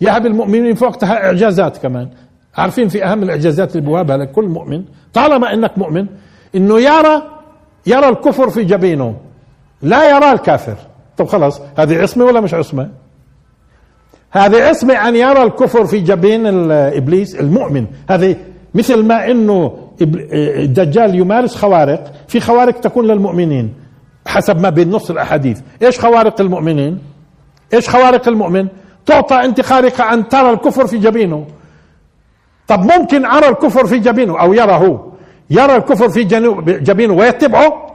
يهب المؤمنين في وقتها إعجازات كمان. عارفين في أهم الإعجازات اللي بوابها لكل مؤمن؟ طالما أنك مؤمن أنه يرى يرى الكفر في جبينه. لا يرى الكافر. طب خلاص هذه عصمة ولا مش عصمة؟ هذه عصمة أن يرى الكفر في جبين إبليس المؤمن. هذه مثل ما أنه الدجال يمارس خوارق في خوارق تكون للمؤمنين حسب ما بين نص الأحاديث. إيش خوارق المؤمنين؟ إيش خوارق المؤمن؟ تعطى انت خارقه أن ترى الكفر في جبينه. طب ممكن أرى الكفر في جبينه أو يرى هو يرى الكفر في جبينه ويتبعه؟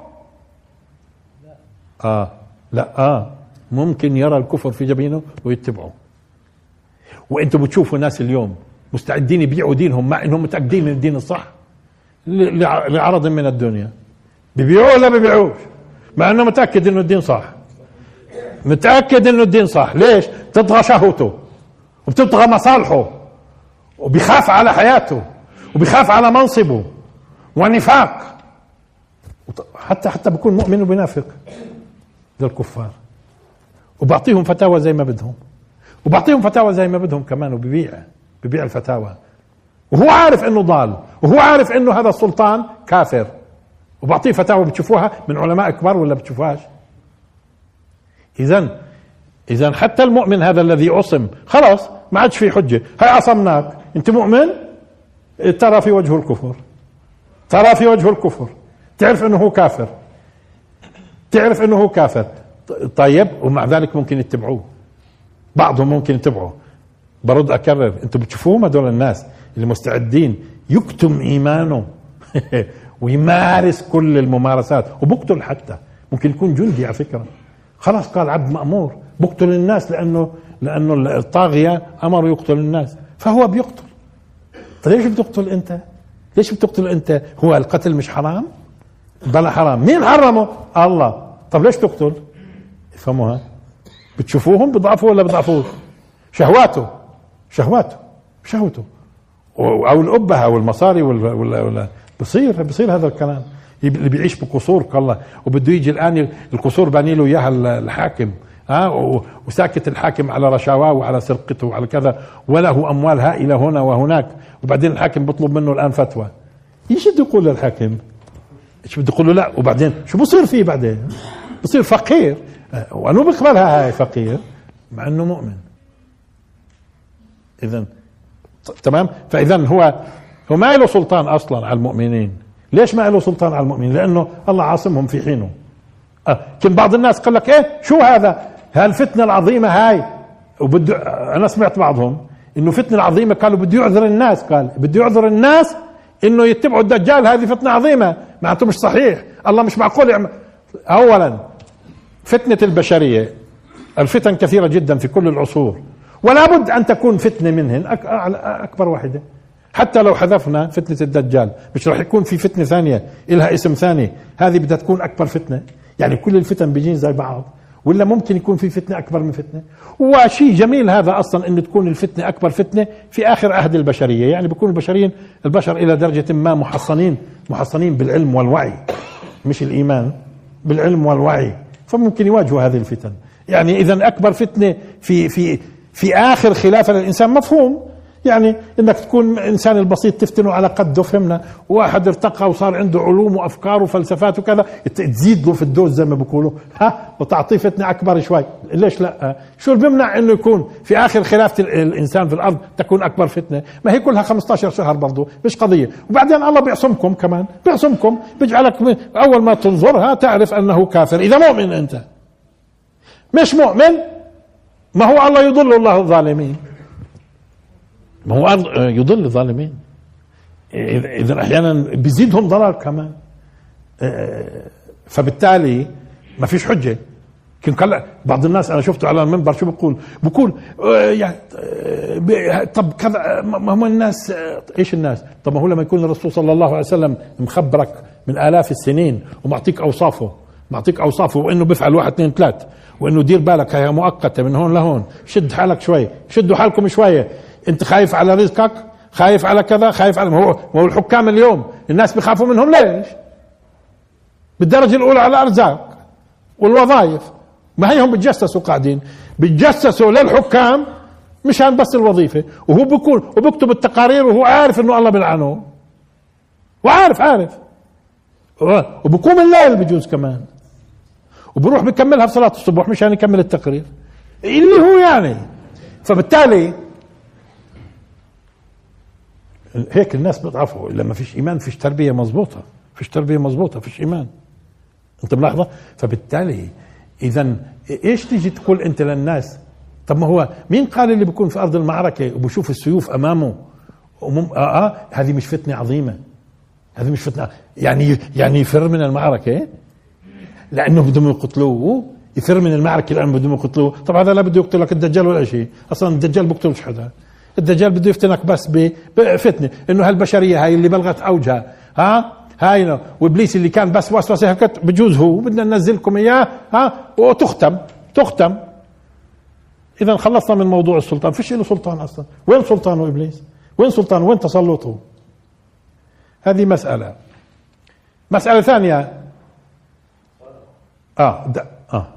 آه لا آه. ممكن يرى الكفر في جبينه ويتبعه. وأنتم بتشوفوا ناس اليوم مستعدين يبيعوا دينهم مع إنهم متاكدين من الدين الصح. لعرض من الدنيا. بيبيعوه ولا بيبيعوش؟ مع إنه متأكد إنه الدين صح. متأكد إنه الدين صح. ليش؟ تطغى شهوته وبتطغى مصالحه وبيخاف على حياته وبيخاف على منصبه ونفاق. حتى حتى بكون مؤمن وبينافق للكفار وبعطيهم فتاوى زي ما بدهم. وبعطيهم فتاوى زي ما بدهم كمان وببيع ببيع الفتاوى. وهو عارف إنه ضال وهو عارف إنه هذا السلطان كافر. وبعطيه فتاوى بتشوفوها من علماء كبار ولا بتشوفوهاش؟ اذا اذا حتى المؤمن هذا الذي عصم خلاص ما عادش في حجة. هاي عصمناك. أنت مؤمن؟ ترى في وجهه الكفر. ترى في وجهه الكفر. تعرف إنه هو كافر. تعرف إنه هو كافر. طيب ومع ذلك ممكن يتبعوه. بعضهم ممكن يتبعوا برد أكرر أنتم بتشوفوهم هذول الناس اللي مستعدين يكتم ايمانه (laughs) ويمارس كل الممارسات وبقتل حتى ممكن يكون جندي على فكرة خلاص قال عبد مأمور بقتل الناس لأنه لأنه الطاغية امره يقتل الناس فهو بيقتل طيب ليش بتقتل أنت؟ ليش بتقتل أنت؟ هو القتل مش حرام؟ بلا حرام مين حرمه؟ الله طب ليش تقتل؟ افهموها بتشوفوهم بضعفوا ولا بضعفوش؟ شهواته شهواته شهوته. أو الأبهة أو المصاري ولا ولا, بصير بصير هذا الكلام. اللي بيعيش بقصور الله وبده يجي الآن القصور باني له إياها الحاكم. ها؟ وساكت الحاكم على رشاواه وعلى سرقته وعلى كذا. وله أموال هائلة هنا وهناك. وبعدين الحاكم بيطلب منه الآن فتوى. إيش بده يقول للحاكم؟ إيش بده يقول له؟ لا. وبعدين شو بصير فيه بعدين؟ بصير فقير. وأنو بيقبلها هاي فقير؟ مع إنه مؤمن. اذا تمام؟ فاذا هو هو ما له سلطان أصلا على المؤمنين. ليش ما له سلطان على المؤمنين؟ لأنه الله عاصمهم في حينه. أه. كم بعض الناس قال لك إيه؟ شو هذا؟ هالفتنه العظيمة هاي. وبده أنا سمعت بعضهم إنه فتنة عظيمه قالوا بده يعذر الناس قال بده يعذر الناس إنه يتبعوا الدجال هذه فتنة عظيمة. معناته مش صحيح. الله مش معقول يعمل اولا فتنة البشرية. الفتن كثيرة جدا في كل العصور. ولا بد أن تكون فتنة منهن أكبر واحدة. حتى لو حذفنا فتنة الدجال مش راح يكون في فتنة ثانية لها اسم ثاني. هذه بدها تكون أكبر فتنة. يعني كل الفتن بيجين زي بعض. ولا ممكن يكون في فتنة أكبر من فتنة. وشيء جميل هذا أصلا إنه تكون الفتنة أكبر فتنة في آخر عهد البشرية. يعني بيكون البشريين البشر إلى درجة ما محصنين محصنين بالعلم والوعي. مش الإيمان بالعلم والوعي. فممكن يواجهوا هذه الفتن. يعني اذا أكبر فتنة في في في آخر خلافه للإنسان مفهوم. يعني إنك تكون إنسان البسيط تفتنه على قده فهمنا واحد ارتقى وصار عنده علوم وأفكار وفلسفات وكذا تزيد له في الدوز زي ما بيقولوا. ها؟ وتعطيه فتنة أكبر شوي. ليش لا؟ شو اللي بيمنع إنه يكون في آخر خلافه الإنسان في الأرض تكون أكبر فتنة؟ ما هي كلها 15 شهر برضه مش قضية. وبعدين الله بيعصمكم كمان بيعصمكم بيجعلك أول ما تنظرها تعرف أنه كافر. إذا مؤمن أنت. مش مؤمن ما هو الله يضل الله الظالمين؟ ما هو يضل الظالمين. إذا أحيانا بيزيدهم ضرر كمان. فبالتالي ما فيش حجة. كان بعض الناس أنا شفته على المنبر شو بقول؟ بقول يعني طب كذا ما هم الناس إيش الناس؟ طب ما هو لما يكون الرسول صلى الله عليه وسلم مخبرك من آلاف السنين ومعطيك أوصافه. معطيك اوصافه وإنه بيفعل واحد اثنين ثلاث وإنه دير بالك هي مؤقتة من هون لهون. شد حالك شوي شدوا حالكم شوية أنت خايف على رزقك خايف على كذا خايف على هو هو الحكام اليوم الناس بيخافوا منهم ليش؟ بالدرجة الأولى على الأرزاق والوظائف. ما هي هم بتجسسوا قاعدين بتجسسوا للحكام مشان بس الوظيفة. وهو بيكون وبكتب التقارير وهو عارف إنه الله بيلعنه. وعارف عارف. وبقوم الليل بجوز كمان. وبروح بكملها في صلاة الصبح مشان يكمل التقرير. اللي هو يعني. فبالتالي هيك الناس بيضعفوا لما فيش إيمان فيش تربية مزبوطه فيش تربية مزبوطه فيش إيمان. أنت ملاحظة؟ فبالتالي اذا إيش تيجي تقول أنت للناس؟ طب ما هو مين قال اللي بيكون في أرض المعركة وبشوف السيوف أمامه؟ ومم... آه, آه هذه مش فتنة عظيمة. هذا مش فتنة يعني يعني يفر من المعركة. لأنه بدهم يقتلوه. يفر من المعركة لأنه بدهم يقتلوه. طبعا هذا لا بده يقتلك الدجال ولا شيء. أصلا الدجال بقتلش حدا. الدجال بده يفتنك بس بفتنة إنه هالبشرية هاي اللي بلغت أوجها. ها؟ هاي وإبليس اللي كان بس وسوسه هيك بجوز هو. بدنا ننزلكم إياه. ها؟ وتختم. تختم. اذا خلصنا من موضوع السلطان. فيش له سلطان أصلا. وين سلطانه ابليس وين سلطانه وين تسلطه؟ هذه مسألة. مسألة ثانية. آه. ده آه.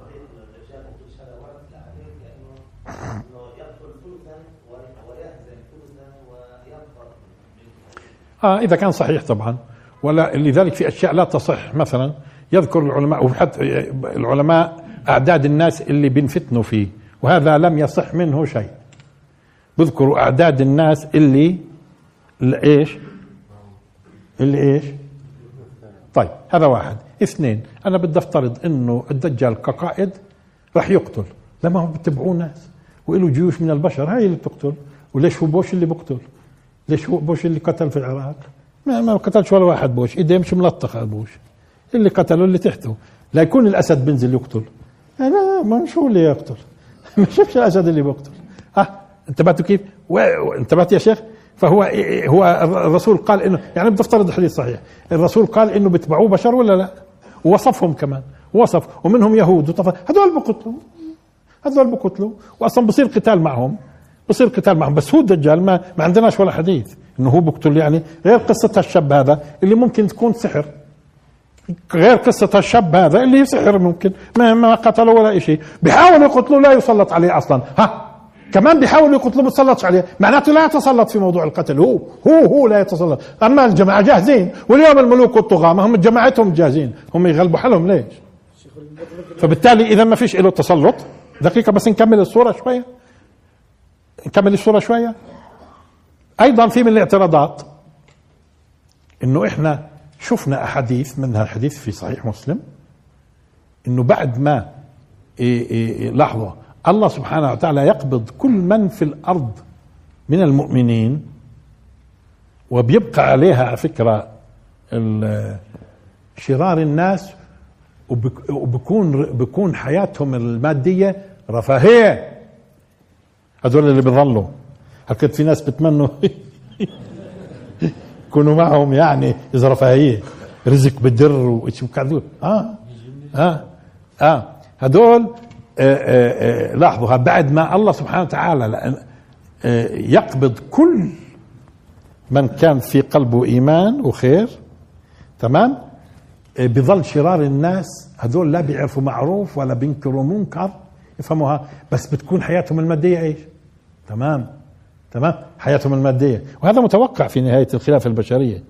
آه إذا كان صحيح طبعا. ولا لذلك في أشياء لا تصح. مثلا يذكر العلماء وحتى العلماء أعداد الناس اللي بينفتنوا فيه وهذا لم يصح منه شيء. بذكروا أعداد الناس اللي إيش؟ اللي إيش؟ طيب هذا واحد. اثنين أنا بدي أفترض إنه الدجال كقائد راح يقتل لما هم بيتبعوه ناس وله جيوش من البشر هاي اللي بتقتل وليش هو بوش اللي بقتل؟ ليش هو بوش اللي قتل في العراق؟ ما, ما قتلش ولا واحد بوش إيديه مش ملطخة بوش اللي قتله اللي تحته. لا يكون الأسد بنزل يقتل. لا ما شو اللي يقتل؟ (laughs) ما شفش الأسد اللي بيقتل. ها انتبهتوا كيف؟ انتبهت يا شيخ؟ فهو هو الرسول قال انه يعني بدي افترض الحديث صحيح. الرسول قال إنه بيتبعوه بشر ولا لا؟ ووصفهم كمان. وصف ومنهم يهود وطف هذول بقتلوا. هذول بقتلوا. واصلا بصير قتال معهم. بصير قتال معهم. بس هو الدجال ما ما عندناش ولا حديث إنه هو بقتل. يعني غير قصة الشاب هذا اللي ممكن تكون سحر. غير قصة الشاب هذا اللي سحر ممكن. ما, ما قتله ولا شيء بيحاول يقتله لا يسلط عليه أصلا. ها؟ كمان بيحاول يقتله ما يتسلطش عليه. معناته لا يتسلط في موضوع القتل. هو هو هو لا يتسلط. أما الجماعة جاهزين. واليوم الملوك والطغاة ما هم جماعتهم جاهزين. هم يغلبوا حالهم. ليش؟ فبالتالي إذا ما فيش له تسلط. دقيقة بس نكمل الصورة شوية. نكمل الصورة شوية. أيضا في من الاعتراضات إنه إحنا شفنا أحاديث منها الحديث في صحيح مسلم إنه بعد ما إيه إيه لحظة الله سبحانه وتعالى يقبض كل من في الأرض من المؤمنين وبيبقى عليها على فكرة شرار الناس وبكون بكون حياتهم المادية رفاهية. هذول اللي بيظلوا هكذا في ناس بتمنوا (laughs) يكونوا معهم يعني إذا رفاهية. رزق بدر كذول آه. آه. آه. آه لاحظوا بعد ما الله سبحانه وتعالى آه يقبض كل من كان في قلبه إيمان وخير تمام؟ آه بظل شرار الناس هدول لا بيعرفوا معروف ولا بينكروا منكر يفهموها. بس بتكون حياتهم المادية إيش؟ تمام تمام؟ حياتهم المادية. وهذا متوقع في نهاية الخلافة البشرية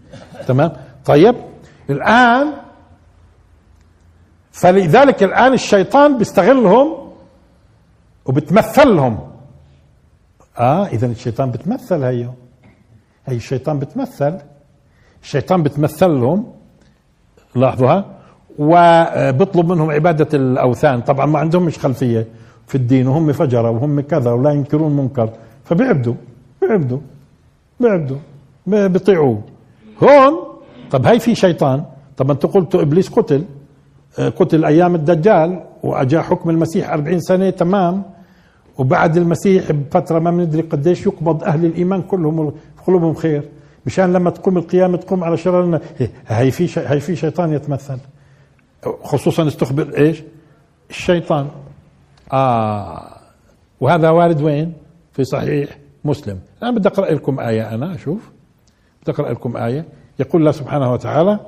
تمام؟ طيب الآن فلذلك الآن الشيطان بيستغلهم وبتمثلهم. آه اذا الشيطان بتمثل هيو. هي الشيطان بتمثل. الشيطان بتمثل لهم لاحظوها. وبيطلب منهم عبادة الأوثان. طبعا ما عندهم مش خلفية. في الدين وهم فجرة وهم كذا ولا ينكرون منكر فبيعبدوا. بيعبدوا. بيعبدوا. بيطيعوه. هون طب هاي في شيطان. طب أنتم قلتوا إبليس قتل. آه، قتل أيام الدجال واجا حكم المسيح أربعين سنة تمام. وبعد المسيح بفترة ما بندري قديش يقبض أهل الإيمان كلهم قلوبهم خير. مشان لما تقوم القيامة تقوم على شرارنا هي في هي في شيطان يتمثل. خصوصا استخبر إيش؟ الشيطان. آه. وهذا وارد وين؟ في صحيح مسلم. أنا بدي أقرأ لكم آية أنا أشوف. بدي أقرأ لكم آية. يقول الله سبحانه وتعالى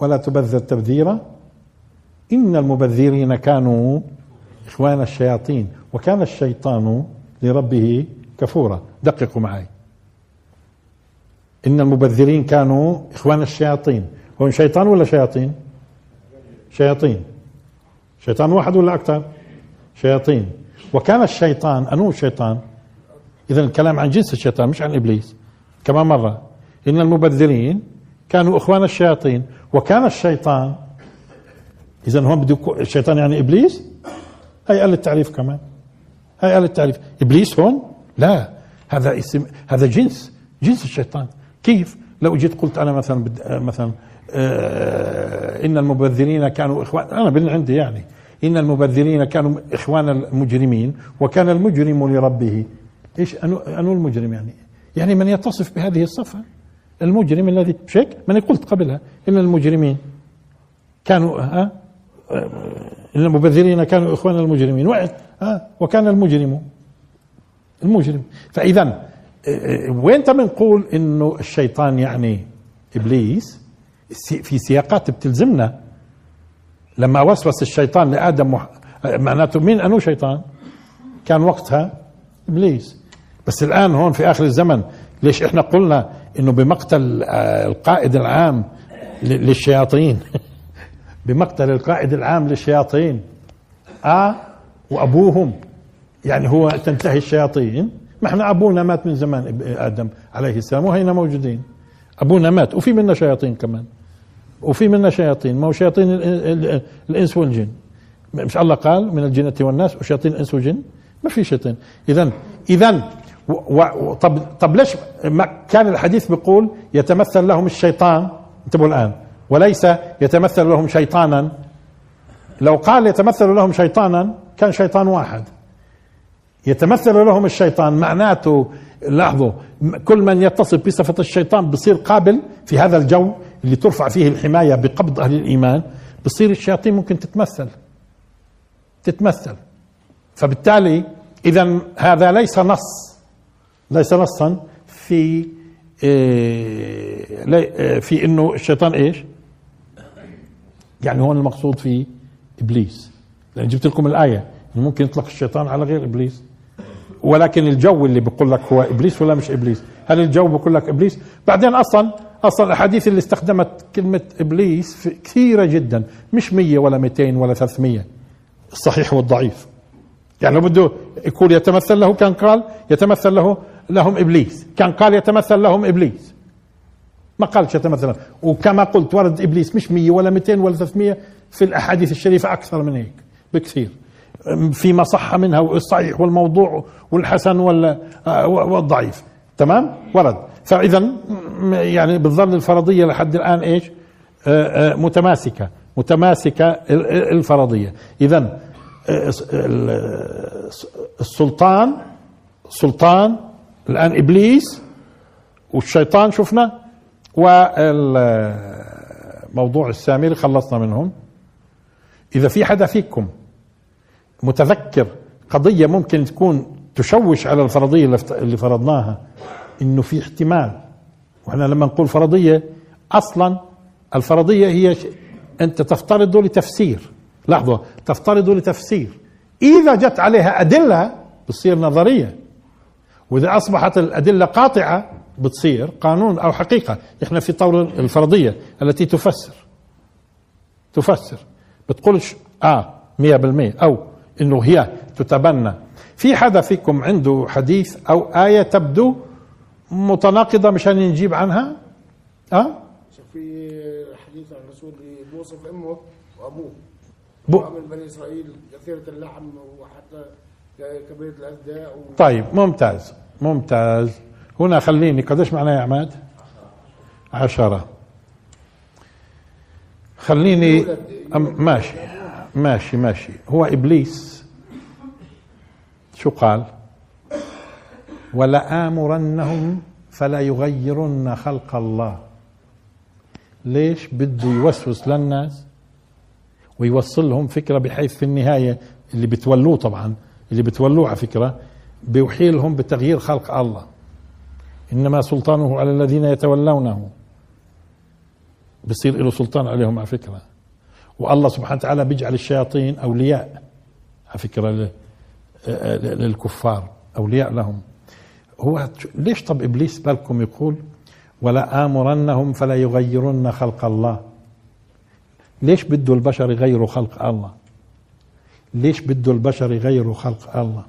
ولا تبذر تبذيرا إن المبذرين كانوا إخوان الشياطين وكان الشيطان لربه كفورا. دققوا معي. إن المبذرين كانوا إخوان الشياطين. هو شيطان ولا شياطين؟ شياطين. شيطان واحد ولا أكثر؟ شياطين. وكان الشيطان أنو الشيطان إذا الكلام عن جنس الشيطان مش عن إبليس. كمان مرة. إن المبذرين كانوا إخوان الشياطين. وكان الشيطان إذا هون بده الشيطان يعني إبليس؟ هاي قال التعريف كمان. هاي قال التعريف إبليس هون؟ لا. هذا اسم هذا جنس جنس الشيطان. كيف؟ لو جيت قلت أنا مثلا بد... مثلا آه إن المبذرين كانوا إخوان أنا باللي عندي يعني. إن المبذرين كانوا إخوان المجرمين وكان المجرم لربه. إيش انو, أنو المجرم يعني؟ يعني من يتصف بهذه الصفة؟ المجرم الذي هيك؟ ما قلت قبلها إن المجرمين كانوا ها آه إن المبذرين كانوا إخوان المجرمين ها وكان المجرم المجرم آه، آه، وين بنقول إنه الشيطان يعني إبليس في سياقات بتلزمنا لما وسوس الشيطان لآدم مح... معناته مين أنو شيطان؟ كان وقتها إبليس بس الآن هون في آخر الزمن ليش إحنا قلنا إنه بمقتل آه، القائد العام للشياطين. (laughs) بمقتل القائد العام للشياطين. آه وأبوهم. يعني هو تنتهي الشياطين. ما إحنا أبونا مات من زمان آدم عليه السلام وهينا موجودين. أبونا مات وفي منا شياطين كمان. وفي منا شياطين ما هو شياطين الإنس والجن. مش الله قال من الجنة والناس وشياطين الإنس والجن. ما في شيطان اذا اذا طب طب ليش ما كان الحديث بيقول يتمثل لهم الشيطان؟ انتبهوا الآن. وليس يتمثل لهم شيطانا. لو قال يتمثل لهم شيطانا كان شيطان واحد. يتمثل لهم الشيطان معناته لاحظوا كل من يتصف بصفة الشيطان بصير قابل في هذا الجو اللي ترفع فيه الحماية بقبض أهل الإيمان. بصير الشياطين ممكن تتمثل. تتمثل. فبالتالي إذا هذا ليس نص. ليس نصا في إيه, إيه، في إنه الشيطان إيش؟ يعني هون المقصود في إبليس. لأن جبت لكم الآية ممكن يطلق الشيطان على غير إبليس. ولكن الجو اللي بيقول لك هو إبليس ولا مش إبليس؟ هل الجو بيقول لك إبليس؟ بعدين أصلا أصلا الأحاديث اللي استخدمت كلمة إبليس كثيرة جدا مش 100 ولا 200 ولا 300 الصحيح والضعيف. يعني لو بده يقول يتمثل له كان قال يتمثل له لهم إبليس. كان قال يتمثل لهم إبليس. ما قالش يتمثل. وكما قلت ورد إبليس مش 100 ولا 200 ولا 300 في الأحاديث الشريفة أكثر من هيك بكثير. فيما صح منها والصحيح والموضوع والحسن والضعيف. تمام؟ ورد. فاذا يعني بتظل الفرضية لحد الآن إيش؟ آه، آه، متماسكة. متماسكة الفرضية. اذا آه، السلطان سلطان الآن إبليس والشيطان شفنا والموضوع السامري خلصنا منهم. إذا في حدا فيكم متذكر قضية ممكن تكون تشوش على الفرضية اللي فرضناها إنه في احتمال وإحنا لما نقول فرضية أصلا الفرضية هي أنت تفترض لتفسير. لحظة تفترض لتفسير. إذا جت عليها أدلة بتصير نظرية. وإذا أصبحت الأدلة قاطعة بتصير قانون أو حقيقة. إحنا في طور الفرضية التي تفسر. تفسر. بتقولش آه مية بالمية أو إنه هي تتبنى. في حدا فيكم عنده حديث أو آية تبدو متناقضة مشان نجيب عنها؟ آه؟ في حديث عن الرسول بيوصف أمه وأبوه. بو بني إسرائيل كثيرة اللحم وحتى و... طيب ممتاز ممتاز. هنا خليني قديش معنا يا عماد؟ عشرة. خليني ماشي ماشي ماشي. هو إبليس. شو قال؟ ولآمرنهم فلا يغيرن خلق الله. ليش؟ بده يوسوس للناس ويوصل لهم فكرة بحيث في النهاية اللي بتولوه طبعا اللي بتولوه على فكرة بيوحي لهم بتغيير خلق الله. إنما سلطانه على الذين يتولونه. بصير له سلطان عليهم على فكرة. والله سبحانه وتعالى بيجعل الشياطين أولياء على فكرة للكفار أولياء لهم. هو ليش طب إبليس بالكم يقول ولا آمرنهم فلا يغيرن خلق الله؟ ليش بده البشر يغيروا خلق الله؟ ليش بده البشر يغيروا خلق الله؟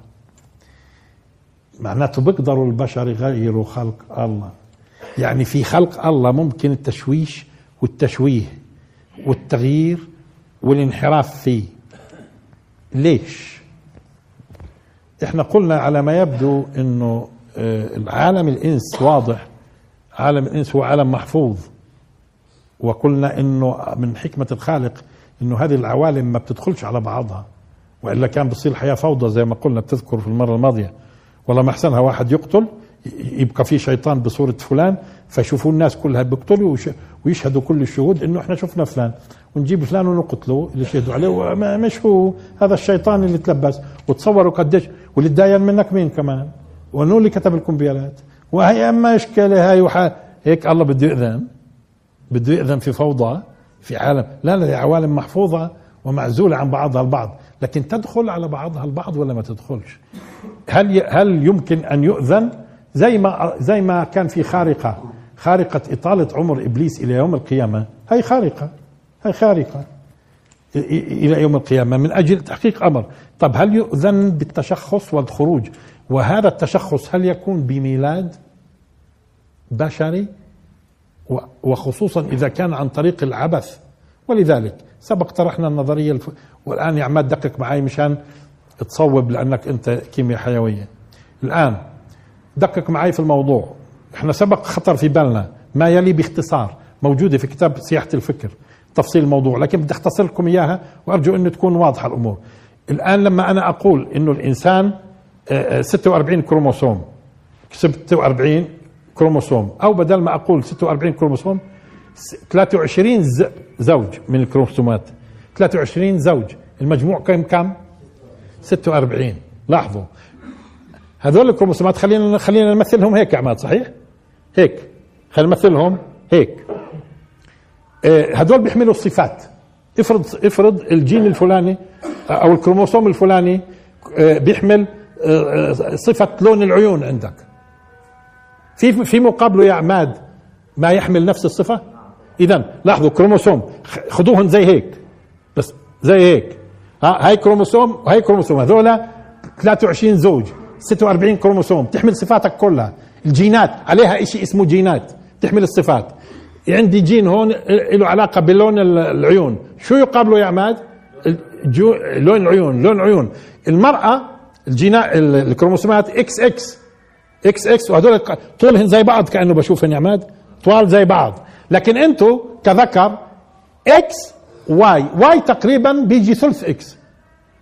معناته بيقدروا البشر يغيروا خلق الله. يعني في خلق الله ممكن التشويش والتشويه والتغيير والانحراف فيه. ليش؟ إحنا قلنا على ما يبدو إنه آه، العالم الإنس واضح. عالم الإنس هو عالم محفوظ. وقلنا إنه من حكمة الخالق إنه هذه العوالم ما بتدخلش على بعضها. وإلا كان بتصير الحياة فوضى زي ما قلنا بتذكر في المرة الماضية. والله ما أحسنها واحد يقتل يبقى في شيطان بصورة فلان فيشوفوا الناس كلها بيقتلوا ويش- ويشهدوا كل الشهود إنه إحنا شفنا فلان. ونجيب فلان ونقتله اللي شهدوا عليه مش هو هذا الشيطان اللي تلبس. وتصوروا قديش واللي تداين منك مين كمان؟ وانه اللي كتب الكمبيالات وهي أما اشكالي هاي. هيك الله بده يأذن. بده يأذن في فوضى في عالم. لا لا عوالم محفوظة ومعزولة عن بعضها البعض. لكن تدخل على بعضها البعض ولا ما تدخلش؟ هل هل يمكن أن يؤذن؟ زي ما زي ما كان في خارقة. خارقة إطالة عمر إبليس إلى يوم القيامة. هي خارقة. هي خارقة. إلى يوم القيامة من أجل تحقيق أمر. طب هل يؤذن بالتشخص والخروج؟ وهذا التشخص هل يكون بميلاد بشري؟ وخصوصا إذا كان عن طريق العبث. ولذلك سبق طرحنا النظرية الف... والآن يا عماد دقق معي مشان تصوب لأنك أنت كيمياء حيوية. الآن دقق معي في الموضوع. إحنا سبق خطر في بالنا ما يلي باختصار موجودة في كتاب سياحة الفكر تفصيل الموضوع لكن بدي أختصر لكم إياها وأرجو إنه تكون واضحة الأمور. الآن لما أنا أقول إنه الإنسان آه، آه، 46 كروموسوم 46 كروموسوم أو بدل ما أقول 46 كروموسوم 23 ز- زوج من الكروموسومات. 23 زوج. المجموع كم كم؟ 46 لاحظوا. هذول الكروموسومات خلينا خلينا نمثلهم هيك يا عماد صحيح؟ هيك. خلينا نمثلهم هيك. آه، هذول بيحملوا الصفات. افرض افرض الجين الفلاني آه، أو الكروموسوم الفلاني آه، بيحمل صفة لون العيون عندك. في في مقابله يا عماد ما يحمل نفس الصفة؟ اذا لاحظوا كروموسوم خذوهم زي هيك. بس زي هيك. ها هاي كروموسوم وهي كروموسوم هذول 23 زوج 46 كروموسوم تحمل صفاتك كلها. الجينات عليها شيء اسمه جينات تحمل الصفات. عندي جين هون له علاقة بلون ال- العيون. شو يقابله يا عماد؟ الجو... لون العيون لون العيون المرأة الجينات ال- الكروموسومات إكس إكس. إكس إكس وهذول طولهن زي بعض كأنه بشوفهم يا عماد. طوال زي بعض. لكن انتو كذكر X Y Y تقريبا بيجي ثلث X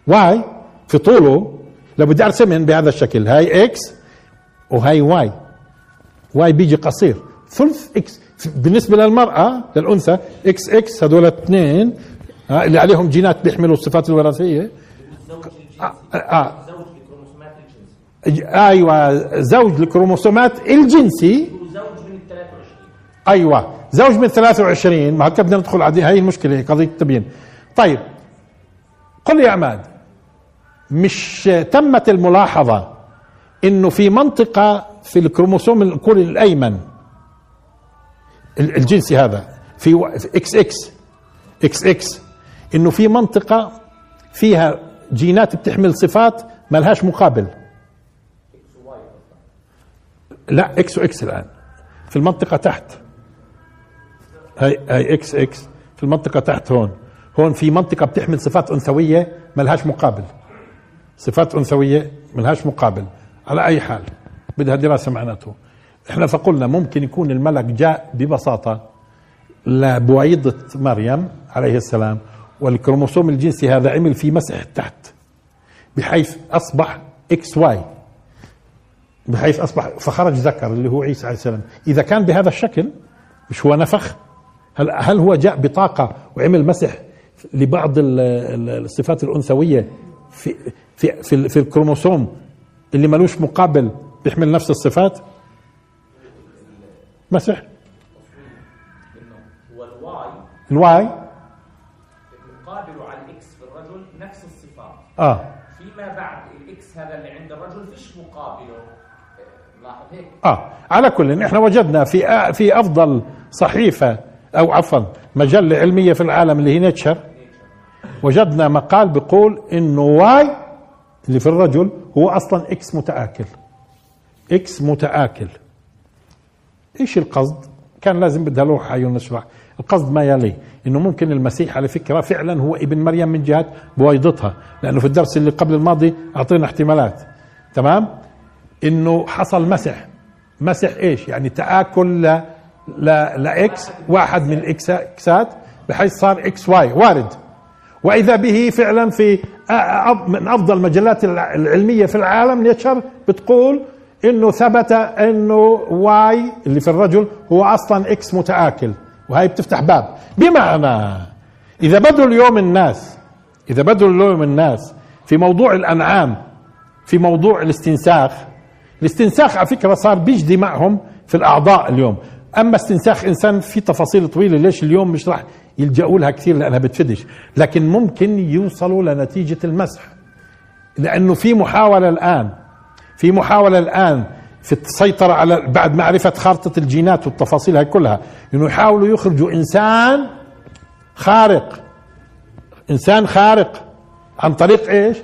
Y في طوله لو بدي ارسمهن بهذا الشكل. هاي X وهاي Y Y بيجي قصير. ثلث X بالنسبة للمرأة للأنثى X X هذول اثنين. ها، اللي عليهم جينات بيحملوا الصفات الوراثية. آه آه. أيوه زوج الكروموسومات الجنسي. وزوج من ال 23 أيوه. زوج من 23 ما هكذا بدنا ندخل على هي المشكلة قضية التبيين. طيب قل يا عماد مش تمت الملاحظة إنه في منطقة في الكروموسوم الكري الأيمن ال- الجنسي هذا في إكس إكس إكس إكس إنه في منطقة فيها جينات بتحمل صفات ما لهاش مقابل. لا X و X الآن في المنطقة تحت. هاي هاي X X في المنطقة تحت هون. هون في منطقة بتحمل صفات أنثوية ما لهاش مقابل. صفات أنثوية ما لهاش مقابل. على أي حال بدها دراسة معناته. إحنا فقلنا ممكن يكون الملك جاء ببساطة لبويضة مريم عليه السلام والكروموسوم الجنسي هذا عمل فيه مسح تحت بحيث أصبح X Y. بحيث أصبح فخرج ذكر اللي هو عيسى عليه السلام. إذا كان بهذا الشكل مش هو نفخ هل هل هو جاء بطاقة وعمل مسح لبعض ال- ال- الصفات الأنثوية في في في, في الكروموسوم اللي ملوش مقابل بيحمل نفس الصفات؟ مسح. ال Y مقابله على ال X في الرجل نفس الصفات آه. فيما بعد ال X هذا اللي عند الرجل فيش مقابله لاحظ هيك آه. على كل إحنا وجدنا في في أفضل صحيفة أو عفوا مجلة علمية في العالم اللي هي Nature. وجدنا مقال بيقول إنه Y اللي في الرجل هو أصلا X متآكل. X متآكل. إيش القصد؟ كان لازم بدها لوحة عيون نشرح. القصد ما يلي؟ إنه ممكن المسيح على فكرة فعلا هو ابن مريم من جهة بويضتها لأنه في الدرس اللي قبل الماضي أعطينا احتمالات. تمام؟ إنه حصل مسح. مسح إيش؟ يعني تآكل ل ل لاكس واحد من اكسات بحيث صار إكس واي وارد. وإذا به فعلا في من أفضل المجلات الع- العلمية في العالم Nature بتقول إنه ثبت إنه Y اللي في الرجل هو أصلا X متآكل. وهي بتفتح باب. بمعنى إذا بدوا اليوم الناس إذا بدوا اليوم الناس في موضوع الأنعام في موضوع الاستنساخ الاستنساخ على فكرة صار بيجدي معهم في الأعضاء اليوم. أما استنساخ إنسان في تفاصيل طويلة ليش اليوم مش راح يلجأوا لها كثير لأنها بتفيدش لكن ممكن يوصلوا لنتيجة المسح. لأنه في محاولة الآن في محاولة الآن في السيطرة على بعد معرفة خارطة الجينات والتفاصيل هاي كلها إنه يحاولوا يخرجوا إنسان خارق. إنسان خارق. عن طريق إيش؟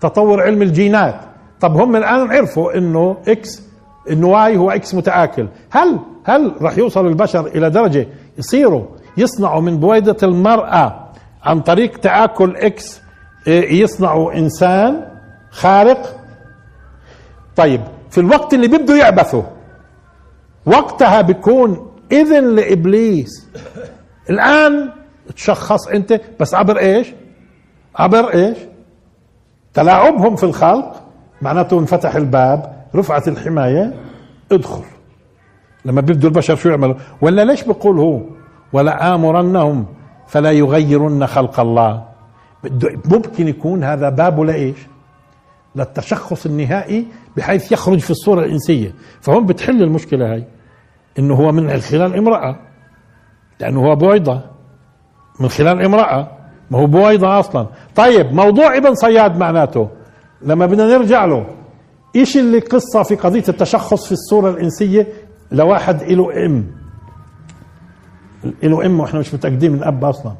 تطور علم الجينات. طب هم الآن عرفوا إنه إكس إنه واي هو إكس متآكل. هل هل راح يوصل البشر إلى درجة يصيروا يصنعوا من بويضة المرأة عن طريق تآكل إكس إيه، يصنعوا إنسان خارق؟ طيب في الوقت اللي بده يعبثوا وقتها بيكون إذن لإبليس. الآن تشخص أنت بس عبر إيش؟ عبر إيش؟ تلاعبهم في الخلق معناته انفتح الباب رفعت الحماية ادخل. لما بيبدوا البشر شو يعملوا؟ ولا ليش بيقول هو؟ ولا آمرنهم فلا يغيرن خلق الله. ممكن يكون هذا بابه لإيش؟ للتشخص النهائي بحيث يخرج في الصورة الإنسية. فهم بتحل المشكلة هاي إنه هو من خلال امرأة لأنه هو بويضة. من خلال امرأة ما هو بويضة أصلا. طيب موضوع ابن صياد معناته. لما بدنا نرجع له إيش اللي قصة في قضية التشخص في الصورة الإنسية؟ لواحد له إم. له إم وإحنا مش متأكدين من أب أصلا.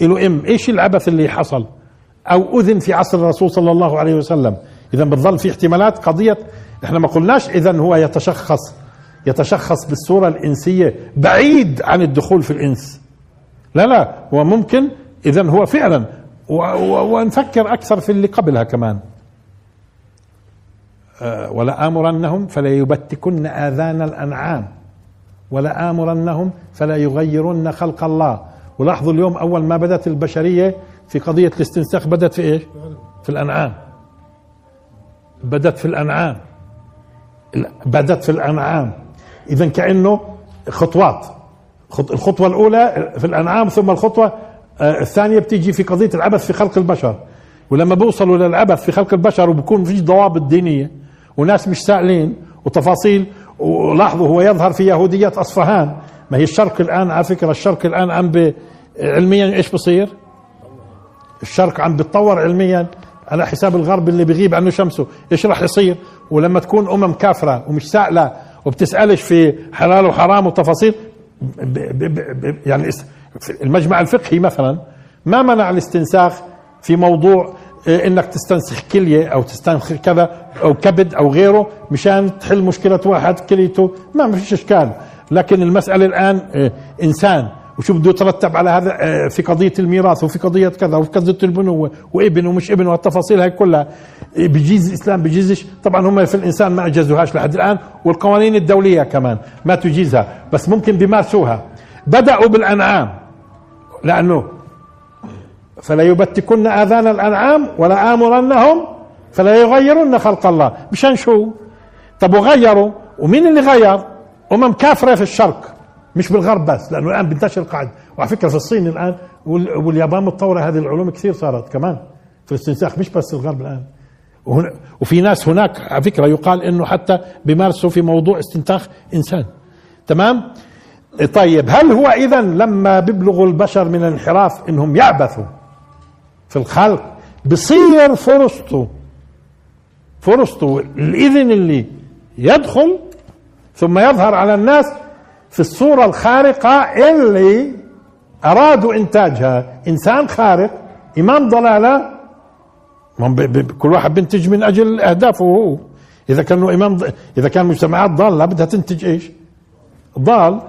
له إم إيش العبث اللي حصل؟ أو أذن في عصر الرسول صلى الله عليه وسلم. إذا بتظل في احتمالات قضية إحنا ما قلناش إذا هو يتشخص. يتشخص بالصورة الإنسية بعيد عن الدخول في الإنس. لا لا هو ممكن اذا هو فعلا. ونفكر أكثر في اللي قبلها كمان. آه، ولا امرنهم فلا يبتكن آذان الأنعام. ولا امرنهم فلا يغيرن خلق الله. ولاحظوا اليوم أول ما بدأت البشرية في قضية الاستنساخ بدأت في إيش؟ في الأنعام. بدأت في الأنعام. بدأت في الأنعام. اذا كأنه خطوات. خط- الخطوة الأولى في الأنعام ثم الخطوة آه، الثانية بتيجي في قضية العبث في خلق البشر. ولما بيوصلوا للعبث في خلق البشر وبكون فيش ضوابط دينية وناس مش سائلين وتفاصيل ولاحظوا هو يظهر في يهودية أصفهان. ما هي الشرق الآن على فكرة الشرق الآن عم علميا إيش بصير؟ الشرق عم بتطور علميا على حساب الغرب اللي بيغيب عنه شمسه. إيش راح يصير؟ ولما تكون أمم كافرة ومش سائلة وبتسألش في حلال وحرام وتفاصيل ب ب ب يعني المجمع الفقهي مثلا ما منع الاستنساخ في موضوع إنك تستنسخ كلية أو تستنسخ كذا أو كبد أو غيره مشان تحل مشكلة واحد كليته ما فيش إشكال. لكن المسألة الآن إيه، إنسان وشو بده يترتب على هذا آه، في قضية الميراث وفي قضية كذا وفي قضية البنوة وابن ومش ابن والتفاصيل هاي كلها. بجيز الإسلام بجيزش. طبعا هم في الإنسان ما أجازوهاش لحد الآن والقوانين الدولية كمان ما تجيزها. بس ممكن بيمارسوها. بدأوا بالأنعام لأنه فلا يبتكن آذان الأنعام ولا آمرنهم فلا يغيرن خلق الله. مشان شو؟ طب وغيروا؟ ومين اللي غير؟ أمم كافرة في الشرق مش بالغرب بس لأنه الآن بينتشر القاعدة وعلى فكرة في الصين وال- واليابان متطورة هذه العلوم كثير صارت كمان. في الاستنساخ مش بس الغرب وهنا وفي ناس هناك على فكرة يقال إنه حتى بيمارسوا في موضوع استنساخ إنسان. تمام؟ طيب هل هو اذا لما بيبلغوا البشر من الانحراف إنهم يعبثوا؟ في الخلق بصير فرصته فرصته الإذن اللي يدخل ثم يظهر على الناس في الصورة الخارقة اللي أرادوا إنتاجها. إنسان خارق إمام ضلالة كل واحد بينتج من أجل أهدافه هو. إذا كانوا إمام إذا كان مجتمعات ضالة بدها تنتج إيش؟ ضال.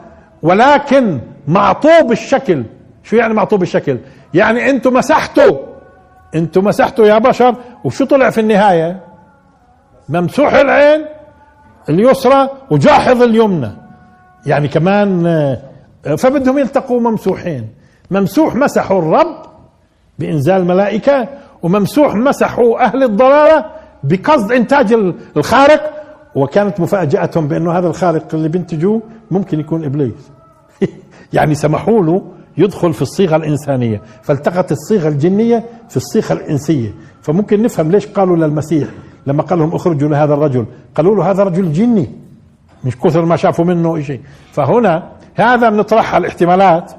ولكن معطوب الشكل. شو يعني معطوب الشكل؟ يعني أنتم مسحتوا أنتم مسحتوا يا بشر وشو طلع في النهاية؟ ممسوح العين اليسرى وجاحظ اليمنى. يعني كمان آه، فبدهم يلتقوا ممسوحين. ممسوح مسحوا الرب بإنزال ملائكة وممسوح مسحوا أهل الضلالة بقصد إنتاج الخارق. وكانت مفاجأتهم بأنه هذا الخارق اللي بينتجوه ممكن يكون إبليس. (laughs) يعني سمحوا له يدخل في الصيغة الإنسانية فالتقت الصيغة الجنية في الصيغة الإنسية. فممكن نفهم ليش قالوا للمسيح لما قال لهم اخرجوا لهذا الرجل قالوا له هذا رجل جني مش كثر ما شافوا منه شيء فهنا هذا بنطرحها الاحتمالات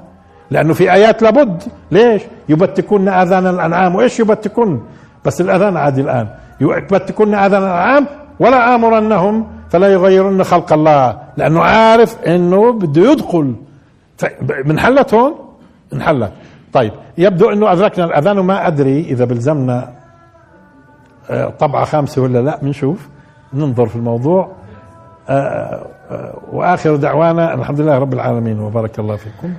لأنه في آيات لابد. ليش؟ يبتكون آذان الأنعام. وإيش يبتكون؟ بس الأذان عادي الآن. يبتكون آذان الأنعام ولا آمرنهم فلا يغيرن خلق الله لأنه عارف إنه بده يدخل. منحلت هون؟ انحلت طيب يبدو انه أدركنا الأذان وما أدري إذا بلزمنا آه، طبعة خامسة ولا لا بنشوف ننظر في الموضوع. آه، آه، وآخر دعوانا الحمد لله رب العالمين وبارك الله فيكم.